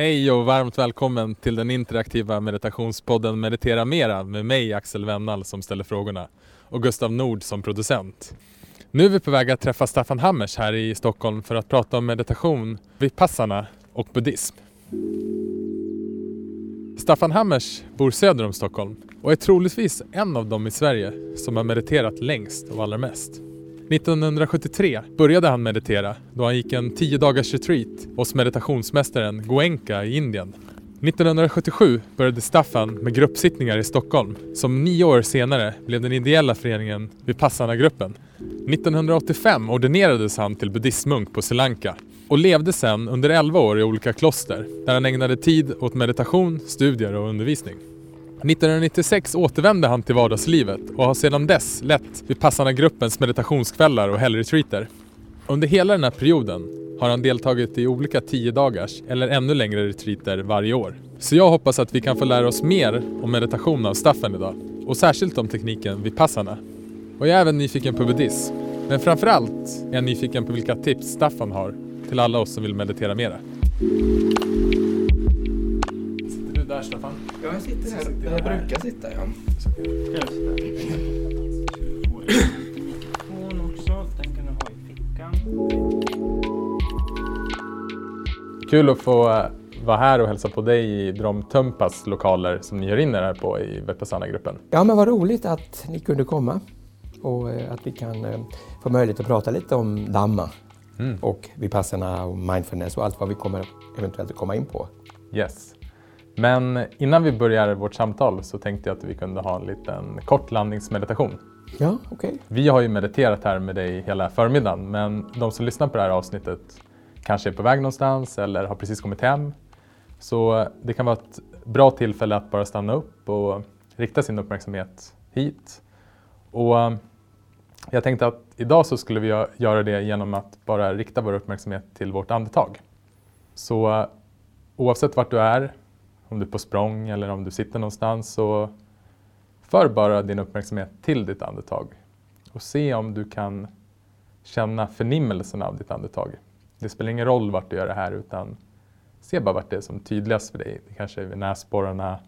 Hej och varmt välkommen till den interaktiva meditationspodden Meditera Mera med mig Axel Wennall som ställer frågorna och Gustav Nord som producent. Nu är vi på väg att träffa Staffan Hammers här i Stockholm för att prata om meditation, vipassana och buddhism. Staffan Hammers bor söder om Stockholm och är troligtvis en av dem i Sverige som har mediterat längst och allra mest. 1973 började han meditera då han gick en 10 dagars retreat hos meditationsmästaren Goenka i Indien. 1977 började Staffan med gruppsittningar i Stockholm som nio år senare blev den ideella föreningen Vipassana-gruppen. 1985 ordinerades han till buddhistmunk på Sri Lanka och levde sedan under 11 år i olika kloster där han ägnade tid åt meditation, studier och undervisning. 1996 återvände han till vardagslivet och har sedan dess lett Vipassana-gruppens meditationskvällar och helgretreater. Under hela den här perioden har han deltagit i olika tio dagars eller ännu längre retreater varje år. Så jag hoppas att vi kan få lära oss mer om meditation av Staffan idag och särskilt om tekniken Vipassana. Och jag är även nyfiken på buddhism. Men framförallt är jag nyfiken på vilka tips Staffan har till alla oss som vill meditera mera. Där Staffan? Ja, jag sitter här. Sitter jag jag brukar sitta, ja. Mikrofon också, den kan du ha i fickan. Kul att få eh, vara här och hälsa på dig i Drom Tumpas lokaler som ni gör in er här på i Vipassana-gruppen. Ja, men vad roligt att ni kunde komma och eh, att vi kan eh, få möjlighet att prata lite om Dhamma Mm. och Vipassana och mindfulness och allt vad vi kommer eventuellt att komma in på. Yes. Men innan vi börjar vårt samtal så tänkte jag att vi kunde ha en liten kort landningsmeditation. Ja, okej. Vi har ju mediterat här med dig hela förmiddagen men de som lyssnar på det här avsnittet kanske är på väg någonstans eller har precis kommit hem. Så det kan vara ett bra tillfälle att bara stanna upp och rikta sin uppmärksamhet hit. Och eh, jag tänkte att idag så skulle vi gö- göra det genom att bara rikta vår uppmärksamhet till vårt andetag. Så eh, oavsett vart du är, om du är på språng eller om du sitter någonstans så för bara din uppmärksamhet till ditt andetag och se om du kan känna förnimmelsen av ditt andetag. Det spelar ingen roll vart du gör det här utan se bara vart det är som tydligast för dig. Det kanske är vid näsborrarna,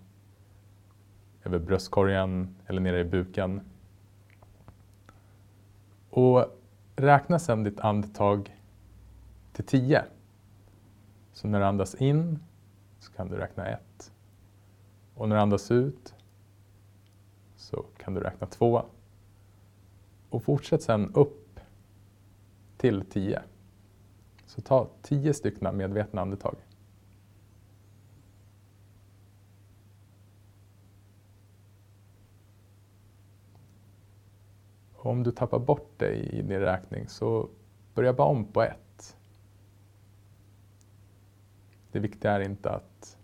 över bröstkorgen eller nere i buken. Och räkna sedan ditt andetag till 10. Så när du andas in så kan du räkna 1. Och när du andas ut så kan du räkna två. Och fortsätt sedan upp till tio. Så ta tio stycken medvetna andetag. Och om du tappar bort dig i din räkning så börja bara om på ett. Det viktiga är inte att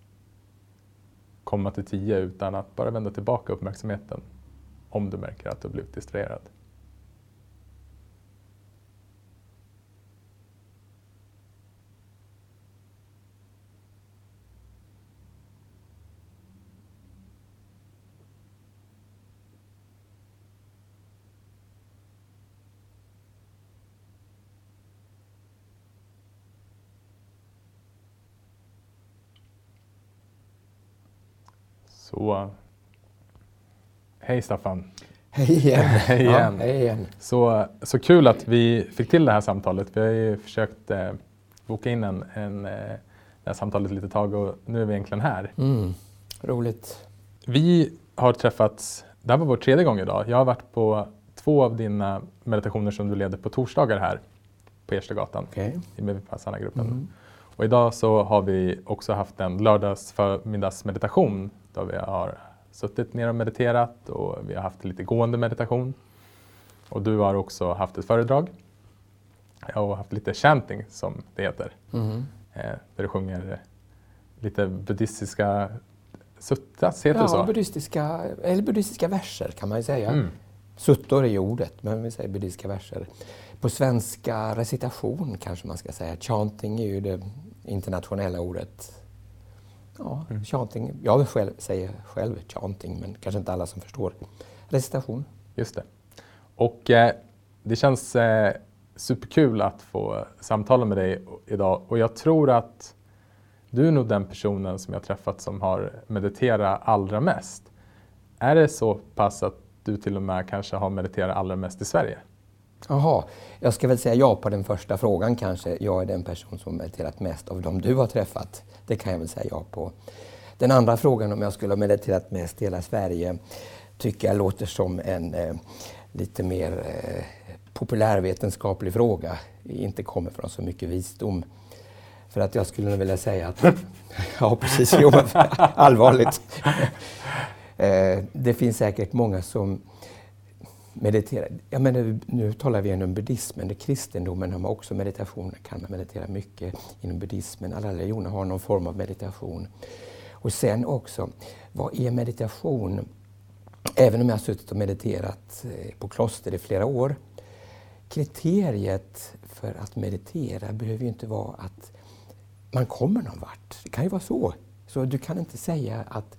komma till 10 utan att bara vända tillbaka uppmärksamheten om du märker att du har blivit distraherad. Så, hej Staffan. Hej igen. Hej igen. Ja, hej igen. Så, så kul att vi fick till det här samtalet. Vi har ju försökt eh, boka in en, en, eh, det här samtalet lite tag och nu är vi egentligen här. Mm. Roligt. Vi har träffats, det här var vår tredje gång idag. Jag har varit på två av dina meditationer som du leder på torsdagar här på Erstagatan Okej. i Vipassana-gruppen. Mm. Och idag så har vi också haft en lördags förmiddagsmeditation där vi har suttit ner och mediterat och vi har haft lite gående meditation. Och du har också haft ett föredrag och haft lite chanting som det heter. Mm. Där du sjunger lite buddhistiska suttas, heter det Ja, så? buddhistiska, eller buddhistiska verser kan man ju säga. Mm. Suttor är ju ordet, men vi säger buddhistiska verser. På svenska recitation kanske man ska säga. Chanting är ju det internationella ordet. Ja, Mm. chanting. Jag själv, säger själv chanting, men kanske inte alla som förstår. Recitation. Just det. Och eh, det känns eh, superkul att få samtala med dig idag och jag tror att du är nog den personen som jag träffat som har mediterat allra mest. Är det så pass att du till och med kanske har mediterat allra mest i Sverige? Jaha, jag ska väl säga ja på den första frågan kanske. Jag är den person som mediterat mest av de du har träffat. Det kan jag väl säga ja på. Den andra frågan om jag skulle ha mediterat mest i hela Sverige tycker jag låter som en eh, lite mer eh, populärvetenskaplig fråga. Inte kommer från så mycket visdom. För att jag skulle vilja säga att, ja precis, jo, allvarligt. Eh, det finns säkert många som meditera. Jag menar, nu talar vi om buddhismen, det kristendomen har man också meditation, kan man meditera mycket inom buddhismen. Alla religioner har någon form av meditation. Och sen också, vad är meditation? Även om jag har suttit och mediterat eh, på kloster i flera år, kriteriet för att meditera behöver ju inte vara att man kommer någon vart. Det kan ju vara så. Så du kan inte säga att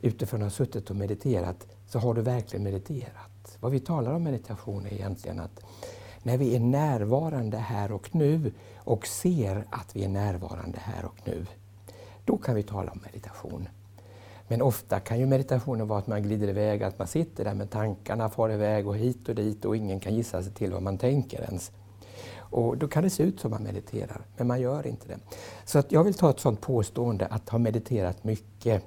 utifrån att ha suttit och mediterat så har du verkligen mediterat. Vad vi talar om meditation är egentligen att när vi är närvarande här och nu och ser att vi är närvarande här och nu, då kan vi tala om meditation. Men ofta kan ju meditationen vara att man glider iväg, att man sitter där med tankarna far iväg och hit och dit och ingen kan gissa sig till vad man tänker ens. Och då kan det se ut som man mediterar, men man gör inte det. Så att jag vill ta ett sådant påstående att ha mediterat mycket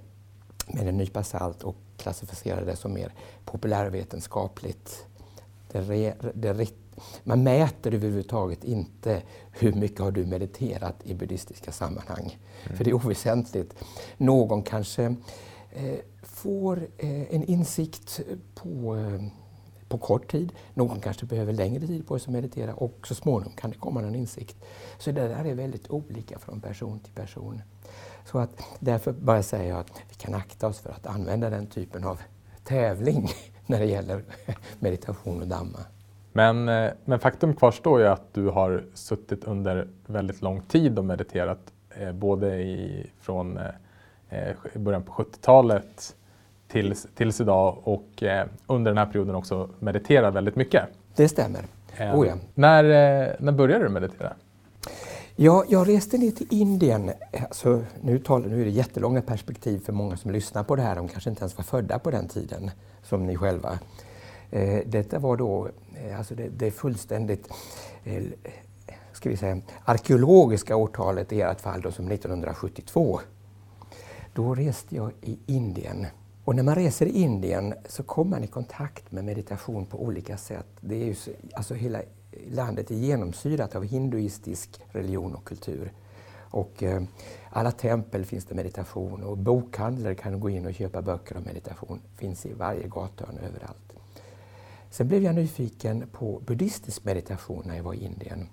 med en nypa salt och klassificera det som mer populärvetenskapligt. Det re, det, man mäter överhuvudtaget inte hur mycket har du mediterat i buddhistiska sammanhang. Mm. För det är oväsentligt. Någon kanske eh, får eh, en insikt på, eh, på kort tid. Någon kanske behöver längre tid på sig att meditera och så småningom kan det komma någon insikt. Så det där är väldigt olika från person till person. Så att därför bara säger jag att vi kan akta oss för att använda den typen av tävling när det gäller meditation och Dhamma. Men, eh, men faktum kvarstår ju att du har suttit under väldigt lång tid och mediterat eh, både i, från eh, början på 70-talet tills, tills idag och eh, under den här perioden också mediterat väldigt mycket. Det stämmer. Eh, oh ja. när, när började du meditera? Ja, jag reste ner till Indien. Alltså, nu, talar, nu är det jättelånga perspektiv för många som lyssnar på det här. De kanske inte ens var födda på den tiden som ni själva. Eh, detta var då eh, alltså det, det fullständigt eh, ska vi säga, arkeologiska årtalet i ert fall då, som 1972. Då reste jag i Indien. Och när man reser i Indien så kommer man i kontakt med meditation på olika sätt. Det är ju, alltså hela landet är genomsyrat av hinduistisk religion och kultur. Och eh, alla tempel finns det meditation och bokhandlare kan gå in och köpa böcker om meditation. finns i varje gathörn överallt. Sen blev jag nyfiken på buddhistisk meditation när jag var i Indien.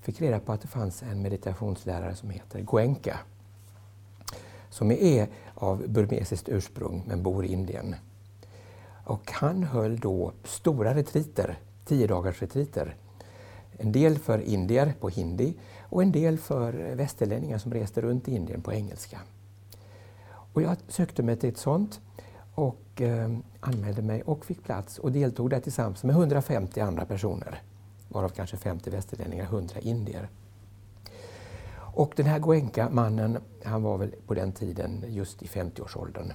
Fick reda på att det fanns en meditationslärare som heter Goenka som är av burmesiskt ursprung men bor i Indien. Och han höll då stora retriter, tio dagars retriter en del för indier på hindi och en del för västerlänningar som reste runt i Indien på engelska. Och jag sökte mig till ett sånt och eh, anmälde mig och fick plats och deltog där tillsammans med 150 andra personer. Varav kanske 50 västerlänningar, 100 indier. Och den här Goenka, mannen, han var väl på den tiden just i 50-årsåldern,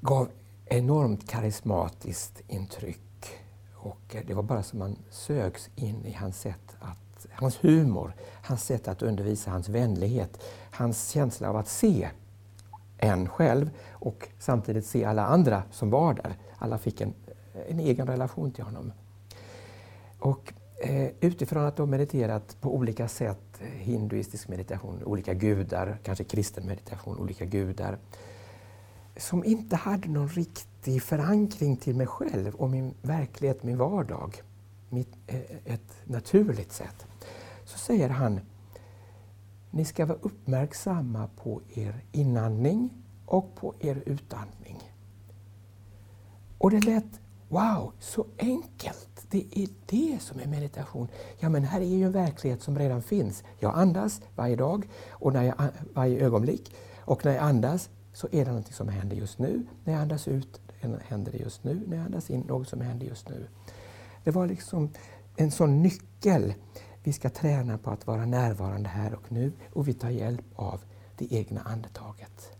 gav enormt karismatiskt intryck och eh, det var bara som man sögs in i hans sätt att, hans humor, hans sätt att undervisa, hans vänlighet, hans känsla av att se en själv och samtidigt se alla andra som var där. Alla fick en, eh, en egen relation till honom. Och eh, utifrån att de mediterat på olika sätt, eh, hinduistisk meditation, olika gudar, kanske kristen meditation, olika gudar, som inte hade någon riktig förankring till mig själv och min verklighet, min vardag, mitt, eh, ett naturligt sätt. Så säger han, ni ska vara uppmärksamma på er inandning och på er utandning. Och det lät, wow, så enkelt! Det är det som är meditation. Ja, men här är ju en verklighet som redan finns. Jag andas varje dag och när jag, varje ögonblick. Och när jag andas så är det något som händer just nu. När jag andas ut händer det just nu. När jag andas in något som händer just nu. Det var liksom en sån nyckel. Vi ska träna på att vara närvarande här och nu och vi tar hjälp av det egna andetaget.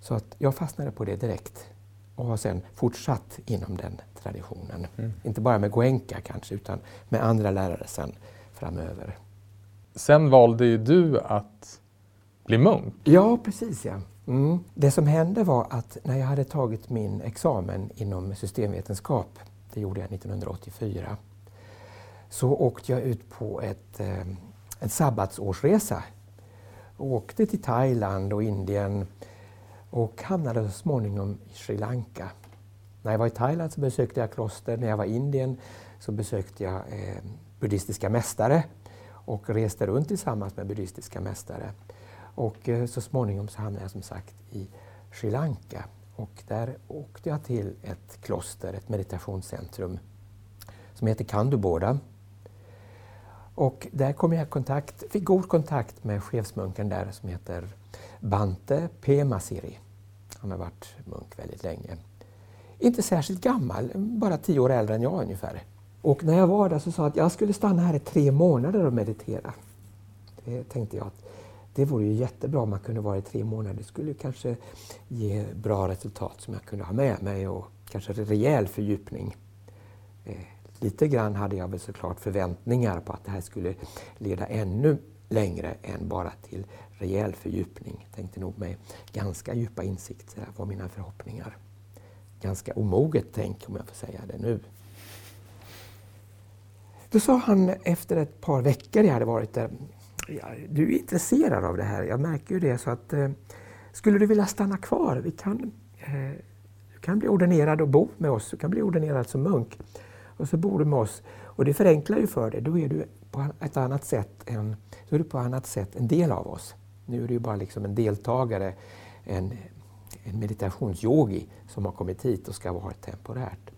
Så att jag fastnade på det direkt och har sen fortsatt inom den traditionen. Mm. Inte bara med Goenka kanske, utan med andra lärare sen framöver. Sen valde ju du att bli munk. Ja, precis ja. Mm. Det som hände var att när jag hade tagit min examen inom systemvetenskap, det gjorde jag 1984, så åkte jag ut på ett, eh, en sabbatsårsresa. Och åkte till Thailand och Indien och hamnade så småningom i Sri Lanka. När jag var i Thailand så besökte jag kloster, när jag var i Indien så besökte jag eh, buddhistiska mästare och reste runt tillsammans med buddhistiska mästare. Och eh, så småningom så hamnade jag som sagt i Sri Lanka och där åkte jag till ett kloster, ett meditationscentrum som heter Kanduboda. Och där kom jag i kontakt, fick god kontakt med chefsmunken där som heter Bante Pemasiri. Han har varit munk väldigt länge. Inte särskilt gammal, bara tio år äldre än jag ungefär. Och när jag var där så sa jag att jag skulle stanna här i tre månader och meditera. Det tänkte jag att det vore ju jättebra om man kunde vara i tre månader. Det skulle kanske ge bra resultat som jag kunde ha med mig och kanske rejäl fördjupning. Eh, lite grann hade jag väl såklart förväntningar på att det här skulle leda ännu längre än bara till rejäl fördjupning. Tänkte nog med ganska djupa insikter var mina förhoppningar. Ganska omoget tänk om jag får säga det nu. Då sa han efter ett par veckor jag hade varit där, ja, du är intresserad av det här, jag märker ju det, så att eh, skulle du vilja stanna kvar? Vi kan, eh, du kan bli ordinerad och bo med oss, du kan bli ordinerad som munk. Och så bor du med oss. Och det förenklar ju för dig, då är du på ett annat sätt en, så är du på ett annat sätt en del av oss. Nu är du ju bara liksom en deltagare, en, en meditationsyogi som har kommit hit och ska vara temporärt.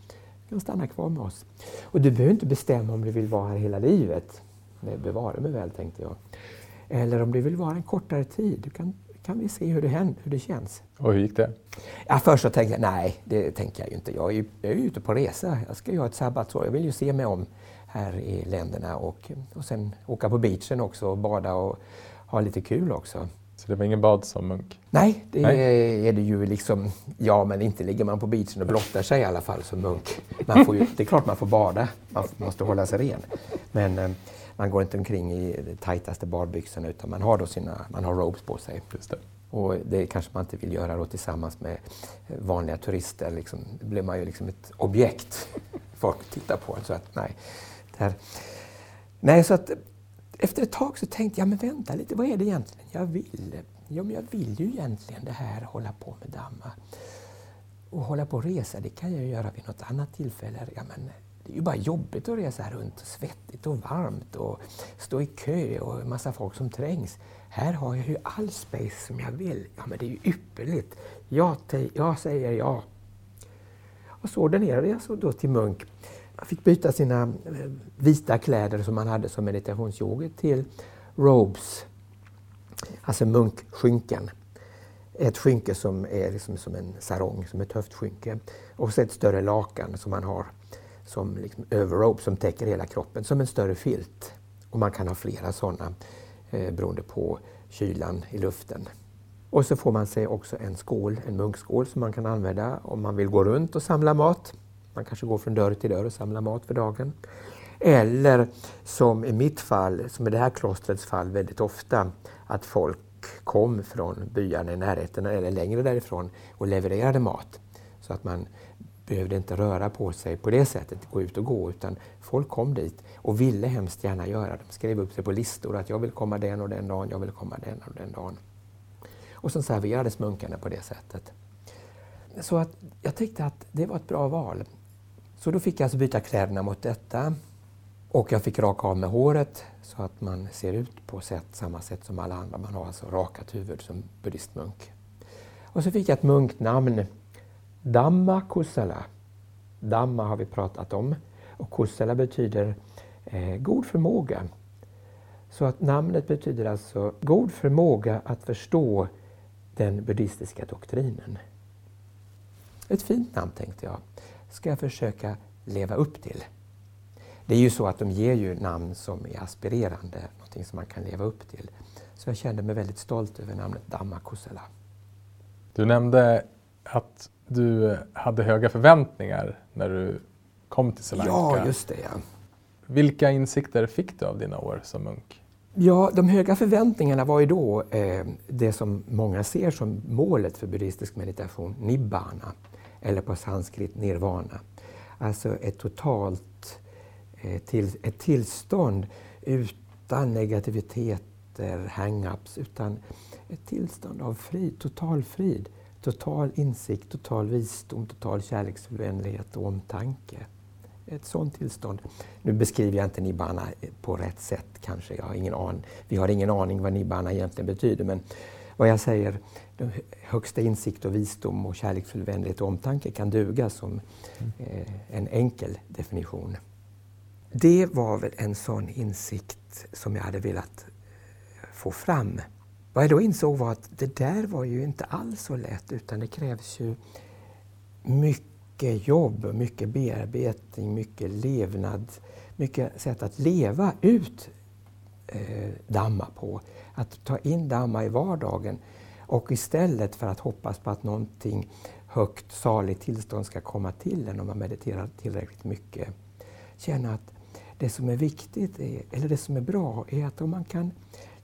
Du kan stanna kvar med oss. Och du behöver inte bestämma om du vill vara här hela livet. Det bevarar mig väl, tänkte jag. Eller om du vill vara en kortare tid. Kan, kan vi se hur det, händer, hur det känns. Och hur gick det? Ja, först så tänkte jag, nej, det tänker jag ju inte. Jag är ju, jag är ute på resa. Jag ska ju ha ett sabbatsår. Jag vill ju se mig om här i länderna och, och sen åka på beachen också och bada och ha lite kul också. Så det var ingen bad som munk? Nej, det Nej. är det ju liksom. Ja, men inte ligger man på beachen och blottar sig i alla fall som munk. Man får ju, det är klart man får bada, man måste hålla sig ren. Men eh, man går inte omkring i de tajtaste badbyxorna utan man har då sina, man har robes på sig. Just det. Och det kanske man inte vill göra då tillsammans med vanliga turister. Liksom, då blir man ju liksom ett objekt folk tittar på. Så att, nej, där. nej, så att efter ett tag så tänkte jag, men vänta lite, vad är det egentligen jag vill? Ja, men jag vill ju egentligen det här, hålla på med Dhamma. Och hålla på och resa, det kan jag göra vid något annat tillfälle. Ja, men det är ju bara jobbigt att resa runt, och svettigt och varmt och stå i kö och en massa folk som trängs. Här har jag ju all space som jag vill. Ja, men det är ju ypperligt. Jag, jag säger ja. Och så ordinerade jag så då till munk Han fick byta sina eh, vita kläder som han hade som meditationsyogi till robes, alltså munkskynken. Ett skynke som är liksom som en sarong, som ett höftskynke. Och så ett större lakan som han har som liksom överrobe som täcker hela kroppen, som en större filt. Och man kan ha flera sådana eh, beroende på kylan i luften. Och så får man sig också en skål, en munkskål som man kan använda om man vill gå runt och samla mat. Man kanske går från dörr till dörr och samlar mat för dagen. Eller som i mitt fall, som i det här klostrets fall väldigt ofta, att folk kom från byarna i närheten eller längre därifrån och levererade mat. Så att man behövde inte röra på sig på det sättet, gå ut och gå, utan folk kom dit och ville hemskt gärna göra det. De skrev upp sig på listor att jag vill komma den och den dagen, jag vill komma den och den dagen. Och så serverades munkarna på det sättet. Så att jag tyckte att det var ett bra val. Så då fick jag alltså byta kläderna mot detta. Och jag fick raka av med håret så att man ser ut på sätt, samma sätt som alla andra. Man har alltså rakat huvud som buddhistmunk. Och så fick jag ett munknamn, Dhamma Kusala. Dhamma har vi pratat om och Kusala betyder eh, god förmåga. Så att namnet betyder alltså god förmåga att förstå den buddhistiska doktrinen. Ett fint namn tänkte jag ska jag försöka leva upp till. Det är ju så att de ger ju namn som är aspirerande, någonting som man kan leva upp till. Så jag kände mig väldigt stolt över namnet Dhamma Kusala. Du nämnde att du hade höga förväntningar när du kom till Sri Lanka. Ja, just det. Ja. Vilka insikter fick du av dina år som munk? Ja, de höga förväntningarna var ju då eh, det som många ser som målet för buddhistisk meditation, nibbana, eller på sanskrit nirvana. Alltså ett totalt eh, till, ett tillstånd utan negativitet, hang-ups, utan ett tillstånd av frid, total frid, total insikt, total visdom, total kärleksvänlighet och omtanke. Ett sådant tillstånd. Nu beskriver jag inte nibbana på rätt sätt kanske. Jag har ingen aning. Vi har ingen aning vad nibbana egentligen betyder. Men vad jag säger, högsta insikt och visdom och kärleksfull vänlighet och omtanke kan duga som eh, en enkel definition. Det var väl en sån insikt som jag hade velat få fram. Vad jag då insåg var att det där var ju inte alls så lätt utan det krävs ju mycket jobb, mycket bearbetning, mycket levnad, mycket sätt att leva ut eh, damma på. Att ta in damma i vardagen och istället för att hoppas på att någonting högt saligt tillstånd ska komma till en om man mediterar tillräckligt mycket. Känna att det som är viktigt, är, eller det som är bra, är att om man kan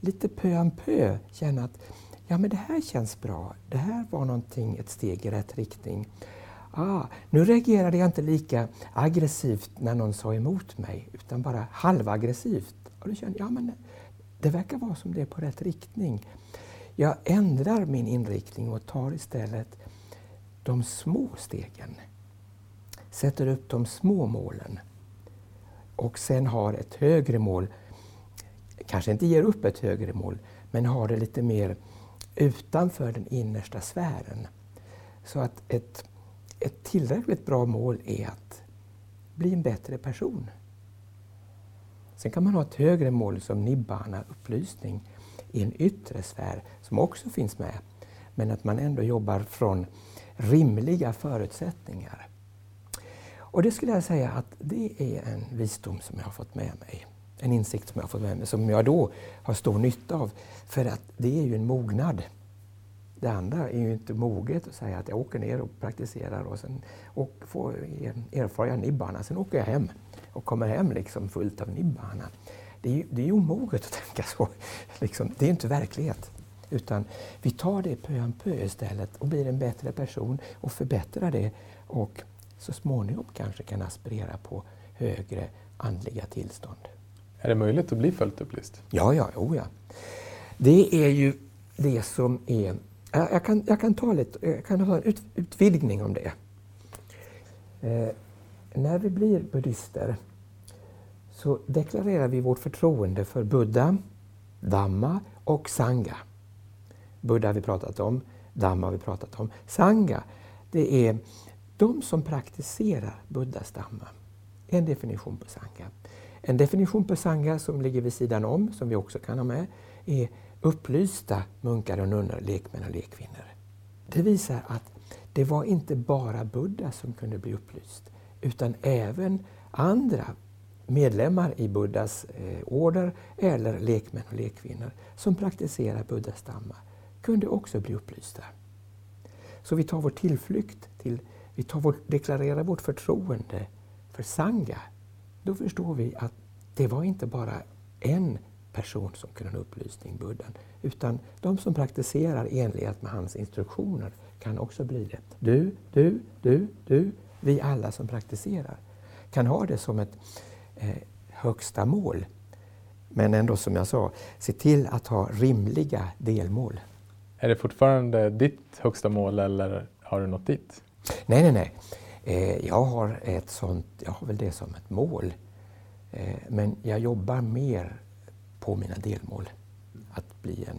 lite pö om pö känna att ja, men det här känns bra, det här var någonting, ett steg i rätt riktning. Ah, nu reagerade jag inte lika aggressivt när någon sa emot mig, utan bara halvaggressivt. Och då kände jag, ja, men det verkar vara som det är på rätt riktning. Jag ändrar min inriktning och tar istället de små stegen. Sätter upp de små målen. Och sen har ett högre mål. Kanske inte ger upp ett högre mål, men har det lite mer utanför den innersta sfären. Så att ett, ett tillräckligt bra mål är att bli en bättre person. Sen kan man ha ett högre mål som nibbana, upplysning, i en yttre sfär som också finns med. Men att man ändå jobbar från rimliga förutsättningar. Och det skulle jag säga att det är en visdom som jag har fått med mig. En insikt som jag har fått med mig, som jag då har stor nytta av. För att det är ju en mognad. Det andra är ju inte moget att säga att jag åker ner och praktiserar och sen och får erfar jag nibbarna, Sen åker jag hem och kommer hem liksom fullt av nibbarna. Det är ju det är omoget att tänka så. Liksom, det är inte verklighet. Utan vi tar det pö om pö istället och blir en bättre person och förbättrar det och så småningom kanske kan aspirera på högre andliga tillstånd. Är det möjligt att bli fullt upplyst? Ja, ja, oh ja. Det är ju det som är... Jag kan, jag kan ta lite, jag kan ha en ut, utvidgning om det. Eh, när vi blir buddhister så deklarerar vi vårt förtroende för Buddha, Dhamma och Sangha. Buddha har vi pratat om, Dhamma har vi pratat om. Sangha, det är de som praktiserar Buddhas Dhamma. En definition på Sangha. En definition på Sangha som ligger vid sidan om, som vi också kan ha med, är upplysta munkar och nunnor, lekmän och lekkvinnor. Det visar att det var inte bara Buddha som kunde bli upplyst, utan även andra medlemmar i Buddhas eh, order eller lekmän och lekkvinnor som praktiserar Buddhas Dhamma kunde också bli upplysta. Så vi tar vår tillflykt till, vi tar vår, deklarerar vårt förtroende för Sangha. Då förstår vi att det var inte bara en person som kunde ha upplysning, Buddhan, utan de som praktiserar enlighet med hans instruktioner kan också bli det. Du, du, du, du, vi alla som praktiserar kan ha det som ett eh, högsta mål. Men ändå som jag sa, se till att ha rimliga delmål. Är det fortfarande ditt högsta mål eller har du nått dit? Nej, nej, nej. Eh, jag har ett sånt, jag har väl det som ett mål. Eh, men jag jobbar mer på mina delmål. Att bli en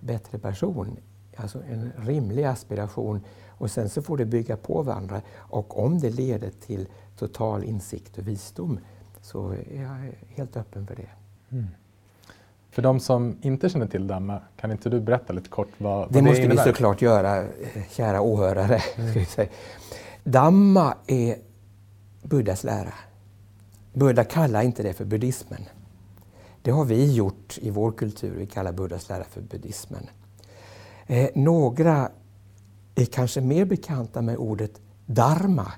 bättre person, alltså en rimlig aspiration. Och sen så får det bygga på varandra. Och om det leder till total insikt och visdom så är jag helt öppen för det. Mm. För de som inte känner till Dhamma, kan inte du berätta lite kort vad, vad det, det måste innebär? vi såklart göra, kära åhörare. Mm. Dhamma är Buddhas lära. Buddha kallar inte det för buddhismen. Det har vi gjort i vår kultur, vi kallar Buddhas lära för buddhismen. Eh, några är kanske mer bekanta med ordet dharma.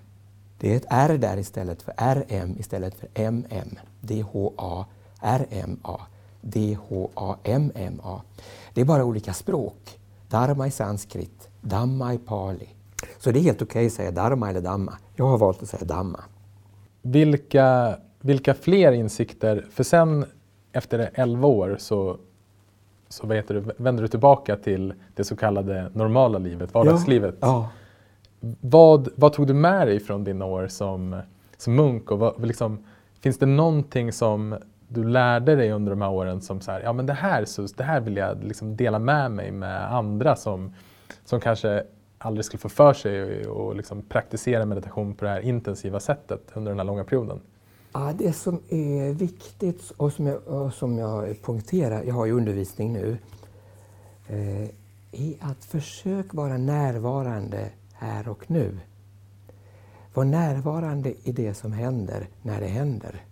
Det är ett R där istället för RM istället för MM. D-H-A-R-M-A. D-H-A-M-M-A. Det är bara olika språk. Dharma i sanskrit, Dhamma i pali. Så det är helt okej okay att säga dharma eller dhamma. Jag har valt att säga dhamma. Vilka, vilka fler insikter, för sen efter 11 år så, så vet du, vänder du tillbaka till det så kallade normala livet, vardagslivet. Ja, ja. Vad, vad tog du med dig från dina år som, som munk? Och vad, liksom, finns det någonting som du lärde dig under de här åren som så här, ja men det här, det här vill jag liksom dela med mig med andra som, som kanske aldrig skulle få för sig att liksom praktisera meditation på det här intensiva sättet under den här långa perioden? Ja, det som är viktigt och som jag, och som jag poängterar, jag har ju undervisning nu, eh, är att försök vara närvarande här och nu. Var närvarande i det som händer när det händer.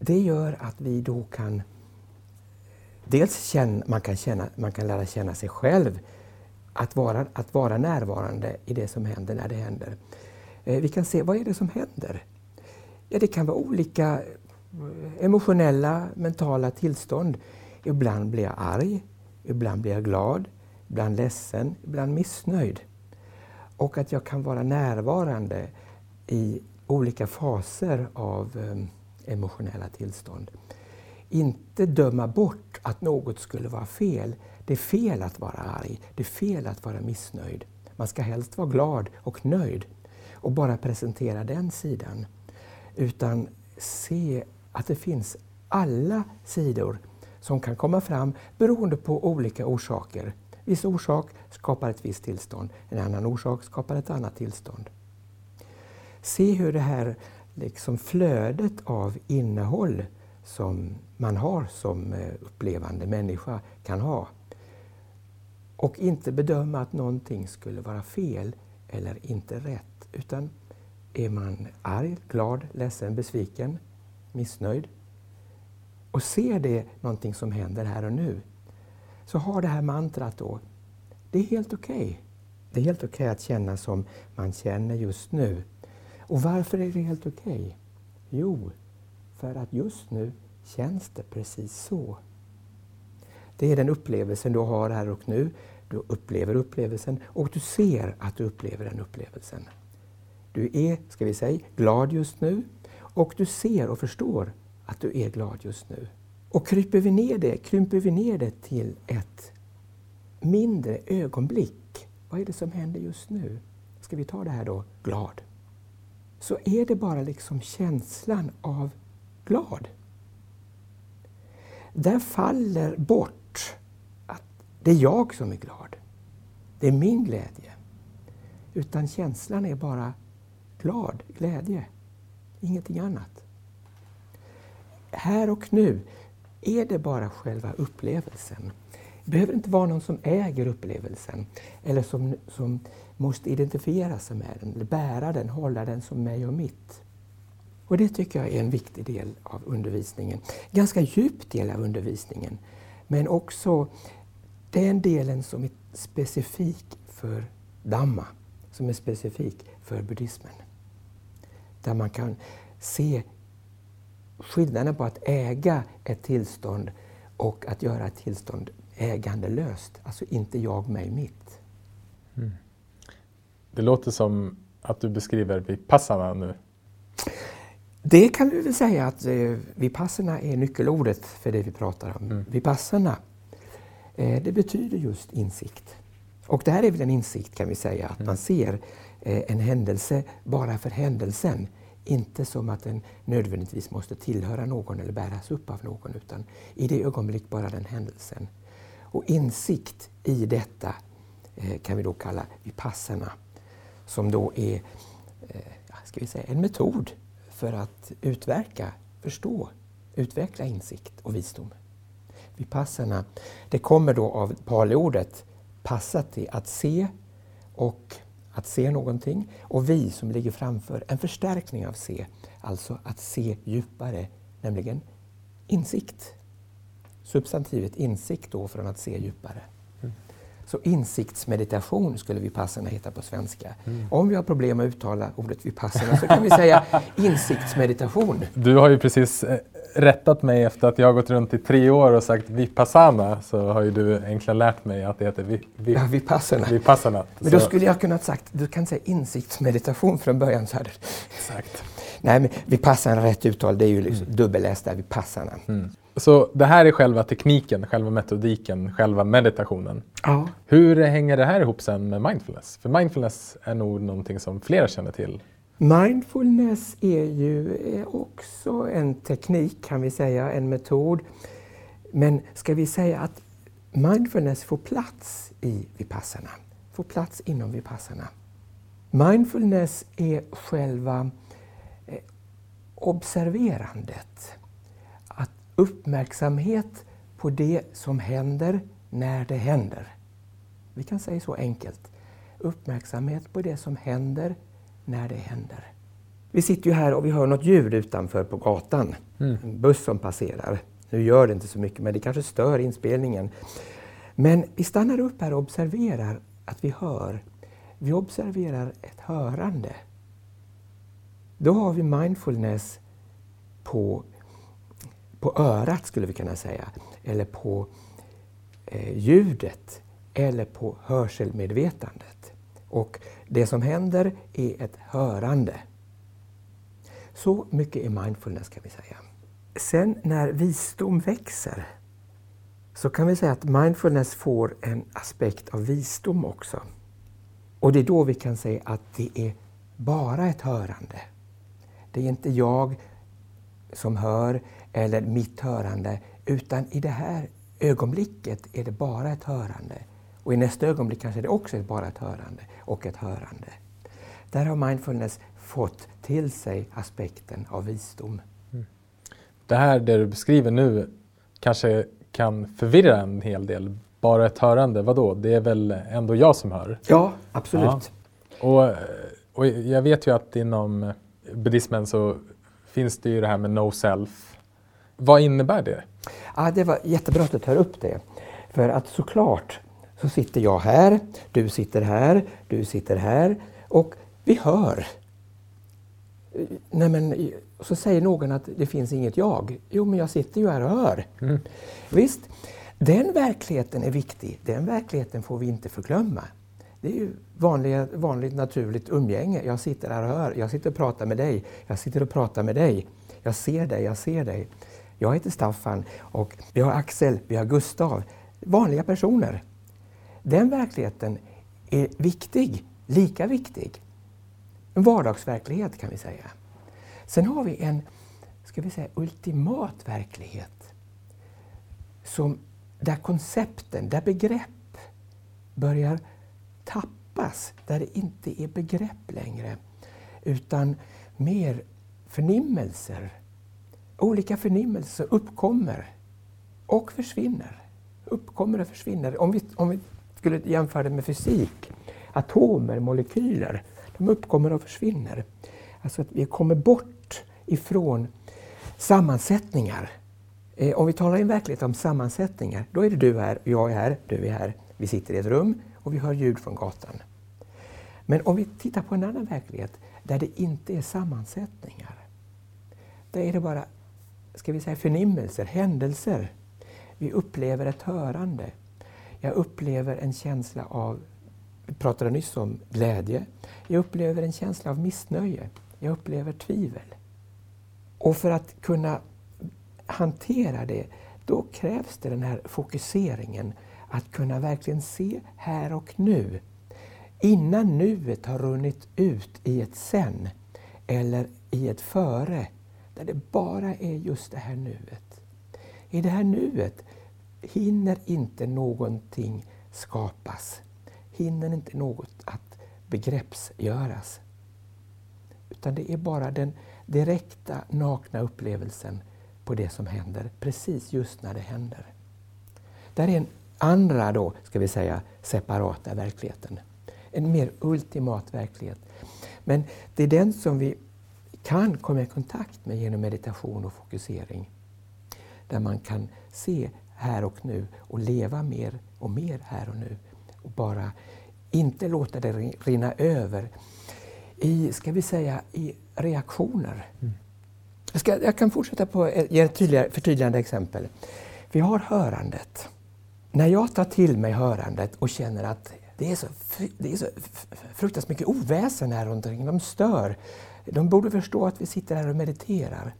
Det gör att vi då kan dels känna, man kan, känna, man kan lära känna sig själv, att vara, att vara närvarande i det som händer när det händer. Eh, vi kan se, vad är det som händer? Ja, det kan vara olika eh, emotionella, mentala tillstånd. Ibland blir jag arg, ibland blir jag glad, ibland ledsen, ibland missnöjd. Och att jag kan vara närvarande i olika faser av eh, emotionella tillstånd. Inte döma bort att något skulle vara fel. Det är fel att vara arg, det är fel att vara missnöjd. Man ska helst vara glad och nöjd och bara presentera den sidan. Utan se att det finns alla sidor som kan komma fram beroende på olika orsaker. Viss orsak skapar ett visst tillstånd, en annan orsak skapar ett annat tillstånd. Se hur det här liksom flödet av innehåll som man har som eh, upplevande människa kan ha. Och inte bedöma att någonting skulle vara fel eller inte rätt. Utan är man arg, glad, ledsen, besviken, missnöjd och ser det någonting som händer här och nu, så har det här mantrat då, det är helt okej. Okay. Det är helt okej okay att känna som man känner just nu. Och varför är det helt okej? Okay? Jo, för att just nu känns det precis så. Det är den upplevelsen du har här och nu. Du upplever upplevelsen och du ser att du upplever den upplevelsen. Du är, ska vi säga, glad just nu och du ser och förstår att du är glad just nu. Och kryper vi ner det, krymper vi ner det till ett mindre ögonblick. Vad är det som händer just nu? Ska vi ta det här då, glad? Så är det bara liksom känslan av glad. Där faller bort att det är jag som är glad. Det är min glädje. Utan känslan är bara glad, glädje. Ingenting annat. Här och nu är det bara själva upplevelsen. Det behöver inte vara någon som äger upplevelsen eller som, som måste identifiera sig med den, eller bära den, hålla den som mig och mitt. Och det tycker jag är en viktig del av undervisningen. Ganska djup del av undervisningen. Men också den delen som är specifik för Dhamma, som är specifik för buddhismen. Där man kan se skillnaden på att äga ett tillstånd och att göra ett tillstånd ägandelöst. Alltså inte jag, mig, mitt. Mm. Det låter som att du beskriver vipassana nu. Det kan vi väl säga att eh, vipassana är nyckelordet för det vi pratar om. Mm. Vipassana, eh, det betyder just insikt. Och det här är väl en insikt kan vi säga, att mm. man ser eh, en händelse bara för händelsen. Inte som att den nödvändigtvis måste tillhöra någon eller bäras upp av någon, utan i det ögonblick bara den händelsen. Och insikt i detta eh, kan vi då kalla vipassana, som då är eh, ska vi säga, en metod för att utverka, förstå, utveckla insikt och visdom. Vipassana, det kommer då av paliordet passati, att se och att se någonting och vi som ligger framför, en förstärkning av se, alltså att se djupare, nämligen insikt. substantivet insikt då från att se djupare. Så insiktsmeditation skulle vipassana heta på svenska. Mm. Om vi har problem att uttala ordet vipassana så kan vi säga insiktsmeditation. Du har ju precis eh, rättat mig efter att jag har gått runt i tre år och sagt vipassana så har ju du egentligen lärt mig att det heter vi, vi, ja, vipassana. vipassana. Men då skulle jag kunnat sagt, du kan säga insiktsmeditation från början. Så hade... Exakt. Nej, men vipassana, rätt uttal, det är ju liksom mm. där, vipassana. Mm. Så det här är själva tekniken, själva metodiken, själva meditationen. Ja. Hur hänger det här ihop sen med mindfulness? För mindfulness är nog någonting som flera känner till. Mindfulness är ju också en teknik kan vi säga, en metod. Men ska vi säga att mindfulness får plats i vipassana, får plats inom vipassana. Mindfulness är själva eh, observerandet uppmärksamhet på det som händer när det händer. Vi kan säga så enkelt. Uppmärksamhet på det som händer när det händer. Vi sitter ju här och vi hör något ljud utanför på gatan. Mm. En buss som passerar. Nu gör det inte så mycket, men det kanske stör inspelningen. Men vi stannar upp här och observerar att vi hör. Vi observerar ett hörande. Då har vi mindfulness på på örat skulle vi kunna säga, eller på eh, ljudet eller på hörselmedvetandet. Och det som händer är ett hörande. Så mycket är mindfulness kan vi säga. Sen när visdom växer så kan vi säga att mindfulness får en aspekt av visdom också. Och det är då vi kan säga att det är bara ett hörande. Det är inte jag som hör, eller mitt hörande, utan i det här ögonblicket är det bara ett hörande. Och i nästa ögonblick kanske det också är bara ett hörande och ett hörande. Där har mindfulness fått till sig aspekten av visdom. Mm. Det här det du beskriver nu kanske kan förvirra en hel del. Bara ett hörande, vadå? Det är väl ändå jag som hör? Ja, absolut. Ja. Och, och jag vet ju att inom buddhismen så finns det ju det här med no self vad innebär det? Ja, det var jättebra att du tar upp det. För att såklart så sitter jag här, du sitter här, du sitter här och vi hör. Nej, men, så säger någon att det finns inget jag. Jo, men jag sitter ju här och hör. Mm. Visst, den verkligheten är viktig. Den verkligheten får vi inte förglömma. Det är ju vanliga, vanligt naturligt umgänge. Jag sitter här och hör. Jag sitter och pratar med dig. Jag sitter och pratar med dig. Jag ser dig, jag ser dig. Jag heter Staffan och vi har Axel, vi har Gustav. Vanliga personer. Den verkligheten är viktig, lika viktig. En vardagsverklighet kan vi säga. Sen har vi en ska vi säga, ultimat verklighet. Som, där koncepten, där begrepp börjar tappas. Där det inte är begrepp längre. Utan mer förnimmelser, olika förnimmelser uppkommer och försvinner. Uppkommer och försvinner. Om vi, om vi skulle jämföra det med fysik, atomer, molekyler, de uppkommer och försvinner. Alltså att vi kommer bort ifrån sammansättningar. Eh, om vi talar i en verklighet om sammansättningar, då är det du här, jag är här, du är här. Vi sitter i ett rum och vi hör ljud från gatan. Men om vi tittar på en annan verklighet där det inte är sammansättningar, där är det bara ska vi säga, förnimmelser, händelser. Vi upplever ett hörande. Jag upplever en känsla av, vi pratade nyss om glädje. Jag upplever en känsla av missnöje. Jag upplever tvivel. Och för att kunna hantera det, då krävs det den här fokuseringen. Att kunna verkligen se här och nu. Innan nuet har runnit ut i ett sen eller i ett före där det bara är just det här nuet. I det här nuet hinner inte någonting skapas. Hinner inte något att begreppsgöras. Utan det är bara den direkta, nakna upplevelsen på det som händer, precis just när det händer. Där är en andra då, ska vi säga, separata verkligheten. En mer ultimat verklighet. Men det är den som vi kan komma i kontakt med genom meditation och fokusering. Där man kan se här och nu och leva mer och mer här och nu. Och bara inte låta det rinna över i, ska vi säga, i reaktioner. Mm. Jag, ska, jag, kan fortsätta på ge ett tydligare, förtydligande exempel. Vi har hörandet. När jag tar till mig hörandet och känner att det är så, det är så fruktansvärt mycket oväsen här runt omkring, de stör. De borde förstå att vi sitter här och mediterar.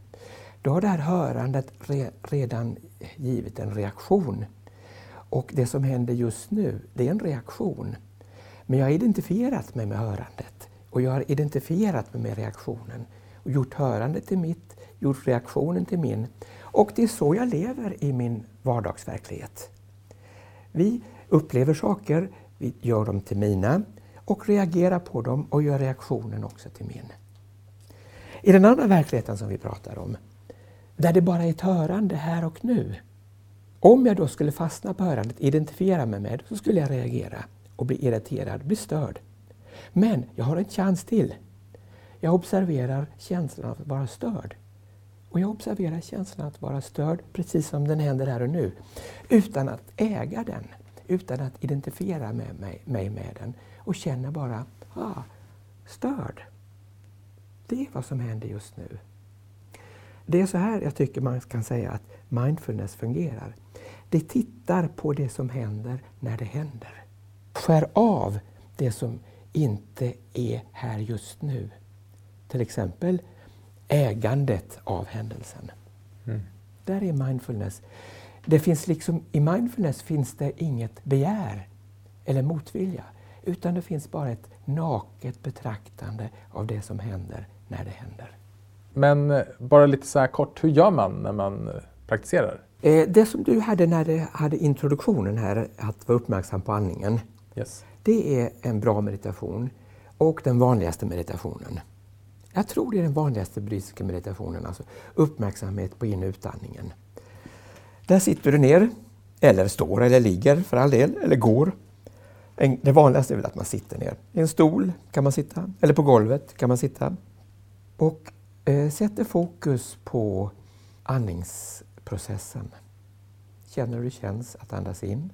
Då har det här hörandet re, redan givit en reaktion. Och det som händer just nu, det är en reaktion. Men jag har identifierat mig med hörandet och jag har identifierat mig med reaktionen och gjort hörandet till mitt, gjort reaktionen till min. Och det är så jag lever i min vardagsverklighet. Vi upplever saker, vi gör dem till mina och reagerar på dem och gör reaktionen också till min. I den andra verkligheten som vi pratar om, där det bara är ett hörande här och nu. Om jag då skulle fastna på hörandet, identifiera mig med så skulle jag reagera och bli irriterad, bli störd. Men jag har en chans till. Jag observerar känslan av att vara störd. Och jag observerar känslan att vara störd precis som den händer här och nu. Utan att äga den, utan att identifiera med mig, mig med den. Och känner bara, ah, störd. Det är vad som händer just nu. Det är så här jag tycker man kan säga att mindfulness fungerar. Det tittar på det som händer när det händer. Skär av det som inte är här just nu. Till exempel ägandet av händelsen. Mm. Där är mindfulness. Det finns liksom, I mindfulness finns det inget begär eller motvilja. Utan det finns bara ett naket betraktande av det som händer när det händer. Men eh, bara lite så här kort, hur gör man när man eh, praktiserar? Eh, det som du hade när du hade introduktionen här, att vara uppmärksam på andningen. Yes. Det är en bra meditation och den vanligaste meditationen. Jag tror det är den vanligaste buddhistiska meditationen, alltså uppmärksamhet på in och utandningen. Där sitter du ner, eller står eller ligger för all del, eller går. Det vanligaste är väl att man sitter ner. I en stol kan man sitta, eller på golvet kan man sitta. Och eh, sätter fokus på andningsprocessen. Känner hur det känns att andas in.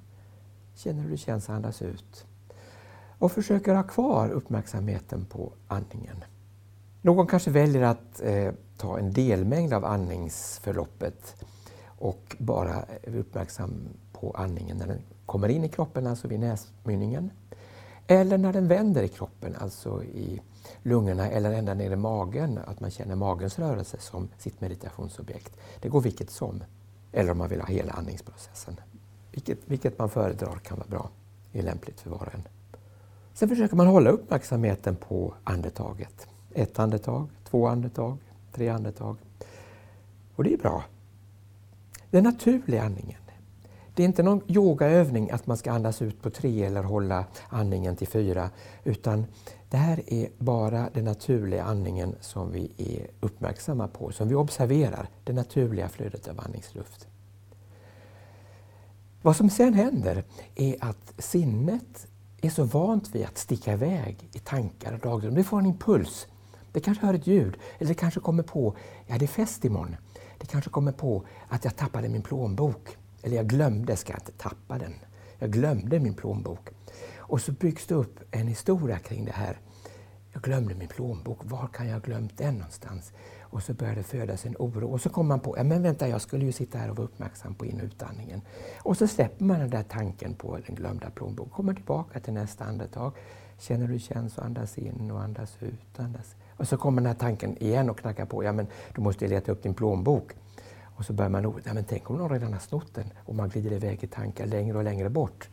Känner hur det känns att andas ut. Och försöker ha kvar uppmärksamheten på andningen. Någon kanske väljer att eh, ta en delmängd av andningsförloppet och bara är uppmärksam på andningen när den kommer in i kroppen, alltså vid näsmynningen. Eller när den vänder i kroppen, alltså i lungorna eller ända ner i magen, att man känner magens rörelse som sitt meditationsobjekt. Det går vilket som. Eller om man vill ha hela andningsprocessen. Vilket, vilket man föredrar kan vara bra. Det är lämpligt för var och en. Sen försöker man hålla uppmärksamheten på andetaget. Ett andetag, två andetag, tre andetag. Och det är bra. Den naturliga andningen. Det är inte någon yogaövning att man ska andas ut på tre eller hålla andningen till fyra. Utan det här är bara den naturliga andningen som vi är uppmärksamma på, som vi observerar. Det naturliga flödet av andningsluft. Vad som sen händer är att sinnet är så vant vid att sticka iväg i tankar och dagdrömmar. Det får en impuls. Det kanske hör ett ljud, eller det kanske kommer på, ja det är fest imorgon. Det kanske kommer på att jag tappade min plånbok. Eller jag glömde, ska jag inte tappa den. Jag glömde min plånbok. Och så byggs det upp en historia kring det här. Jag glömde min plånbok, var kan jag ha glömt den någonstans? Och så börjar det födas en oro. Och så kommer man på, ja men vänta jag skulle ju sitta här och vara uppmärksam på in och utandningen. Och så släpper man den där tanken på den glömda plånboken. Kommer tillbaka till nästa andetag. Känner hur det känns att andas in och andas ut. Andas. Och så kommer den här tanken igen och knackar på. Ja men du måste leta upp din plånbok. Och så börjar man, ja men tänk om någon redan har snott den och man glider iväg i tankar längre och längre bort.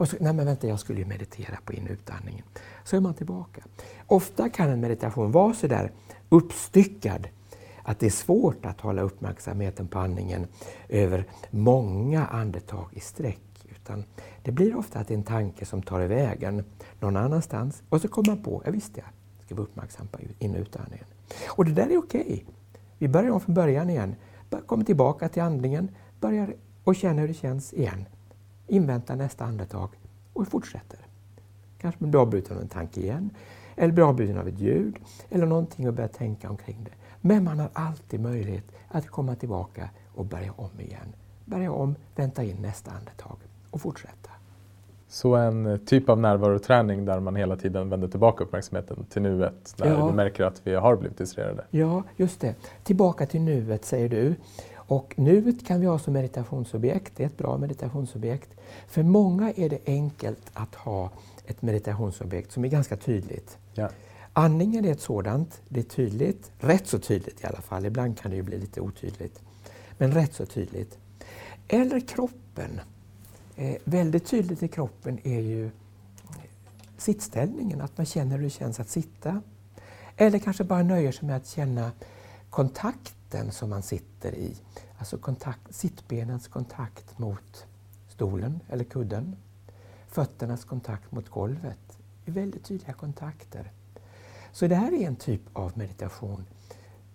Och så, nej men vänta, jag skulle ju meditera på in och utandningen. Så är man tillbaka. Ofta kan en meditation vara så där uppstyckad att det är svårt att hålla uppmärksamheten på andningen över många andetag i sträck. Utan det blir ofta att det är en tanke som tar vägen någon annanstans och så kommer man på, ja visst ja, ska vara uppmärksam på in och utandningen. Och det där är okej. Okay. Vi börjar om från början igen. Kommer tillbaka till andningen, börjar och känner hur det känns igen. Inväntar nästa andetag och fortsätter. Kanske blir avbruten av en tanke igen, eller blir avbruten av ett ljud, eller någonting och börjar tänka omkring det. Men man har alltid möjlighet att komma tillbaka och börja om igen. börja om, vänta in nästa andetag och fortsätta. Så en typ av närvaroträning där man hela tiden vänder tillbaka uppmärksamheten till nuet när Ja. vi märker att vi har blivit distraherade. Ja, just det. Tillbaka till nuet säger du. Och nuet kan vi ha som meditationsobjekt. Det är ett bra meditationsobjekt. För många är det enkelt att ha ett meditationsobjekt som är ganska tydligt. Ja. Andningen är ett sådant. Det är tydligt, rätt så tydligt i alla fall. Ibland kan det ju bli lite otydligt. Men rätt så tydligt. Eller kroppen. Eh, väldigt tydligt i kroppen är ju sittställningen, att man känner hur det känns att sitta. Eller kanske bara nöjer sig med att känna kontakten som man sitter i. Alltså kontakt, sittbenens kontakt mot stolen eller kudden. Fötternas kontakt mot golvet. Det är väldigt tydliga kontakter. Så det här är en typ av meditation,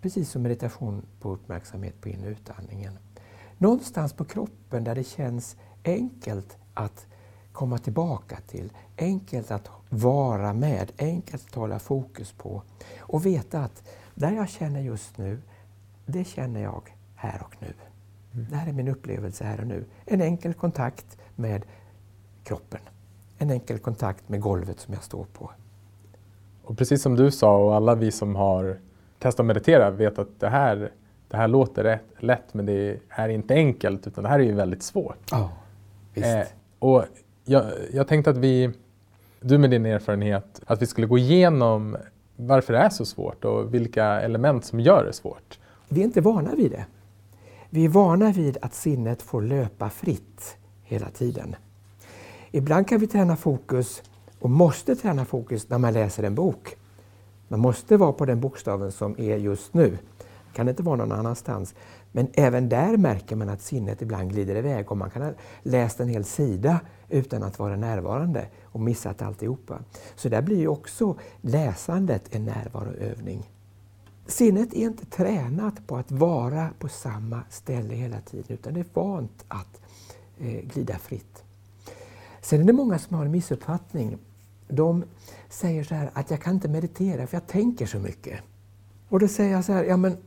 precis som meditation på uppmärksamhet på in och utandningen. Någonstans på kroppen där det känns enkelt att komma tillbaka till, enkelt att vara med, enkelt att hålla fokus på och veta att där jag känner just nu, det känner jag här och nu. Det här är min upplevelse här och nu. En enkel kontakt med kroppen. En enkel kontakt med golvet som jag står på. Och precis som du sa och alla vi som har testat att meditera vet att det här, det här låter rätt, lätt men det är inte enkelt utan det här är ju väldigt svårt. Ja, visst. Eh, och jag, jag tänkte att vi, du med din erfarenhet, att vi skulle gå igenom varför det är så svårt och vilka element som gör det svårt. Vi är inte vana vid det. Vi är vana vid att sinnet får löpa fritt hela tiden. Ibland kan vi träna fokus och måste träna fokus när man läser en bok. Man måste vara på den bokstaven som är just nu. kan inte vara någon annanstans. Men även där märker man att sinnet ibland glider iväg och man kan ha läst en hel sida utan att vara närvarande och missat alltihopa. Så där blir ju också läsandet en närvaroövning. Sinnet är inte tränat på att vara på samma ställe hela tiden utan det är vant att eh, glida fritt. Sen är det många som har en missuppfattning. De säger så här att jag kan inte meditera för jag tänker så mycket. Och då säger jag så här, ja men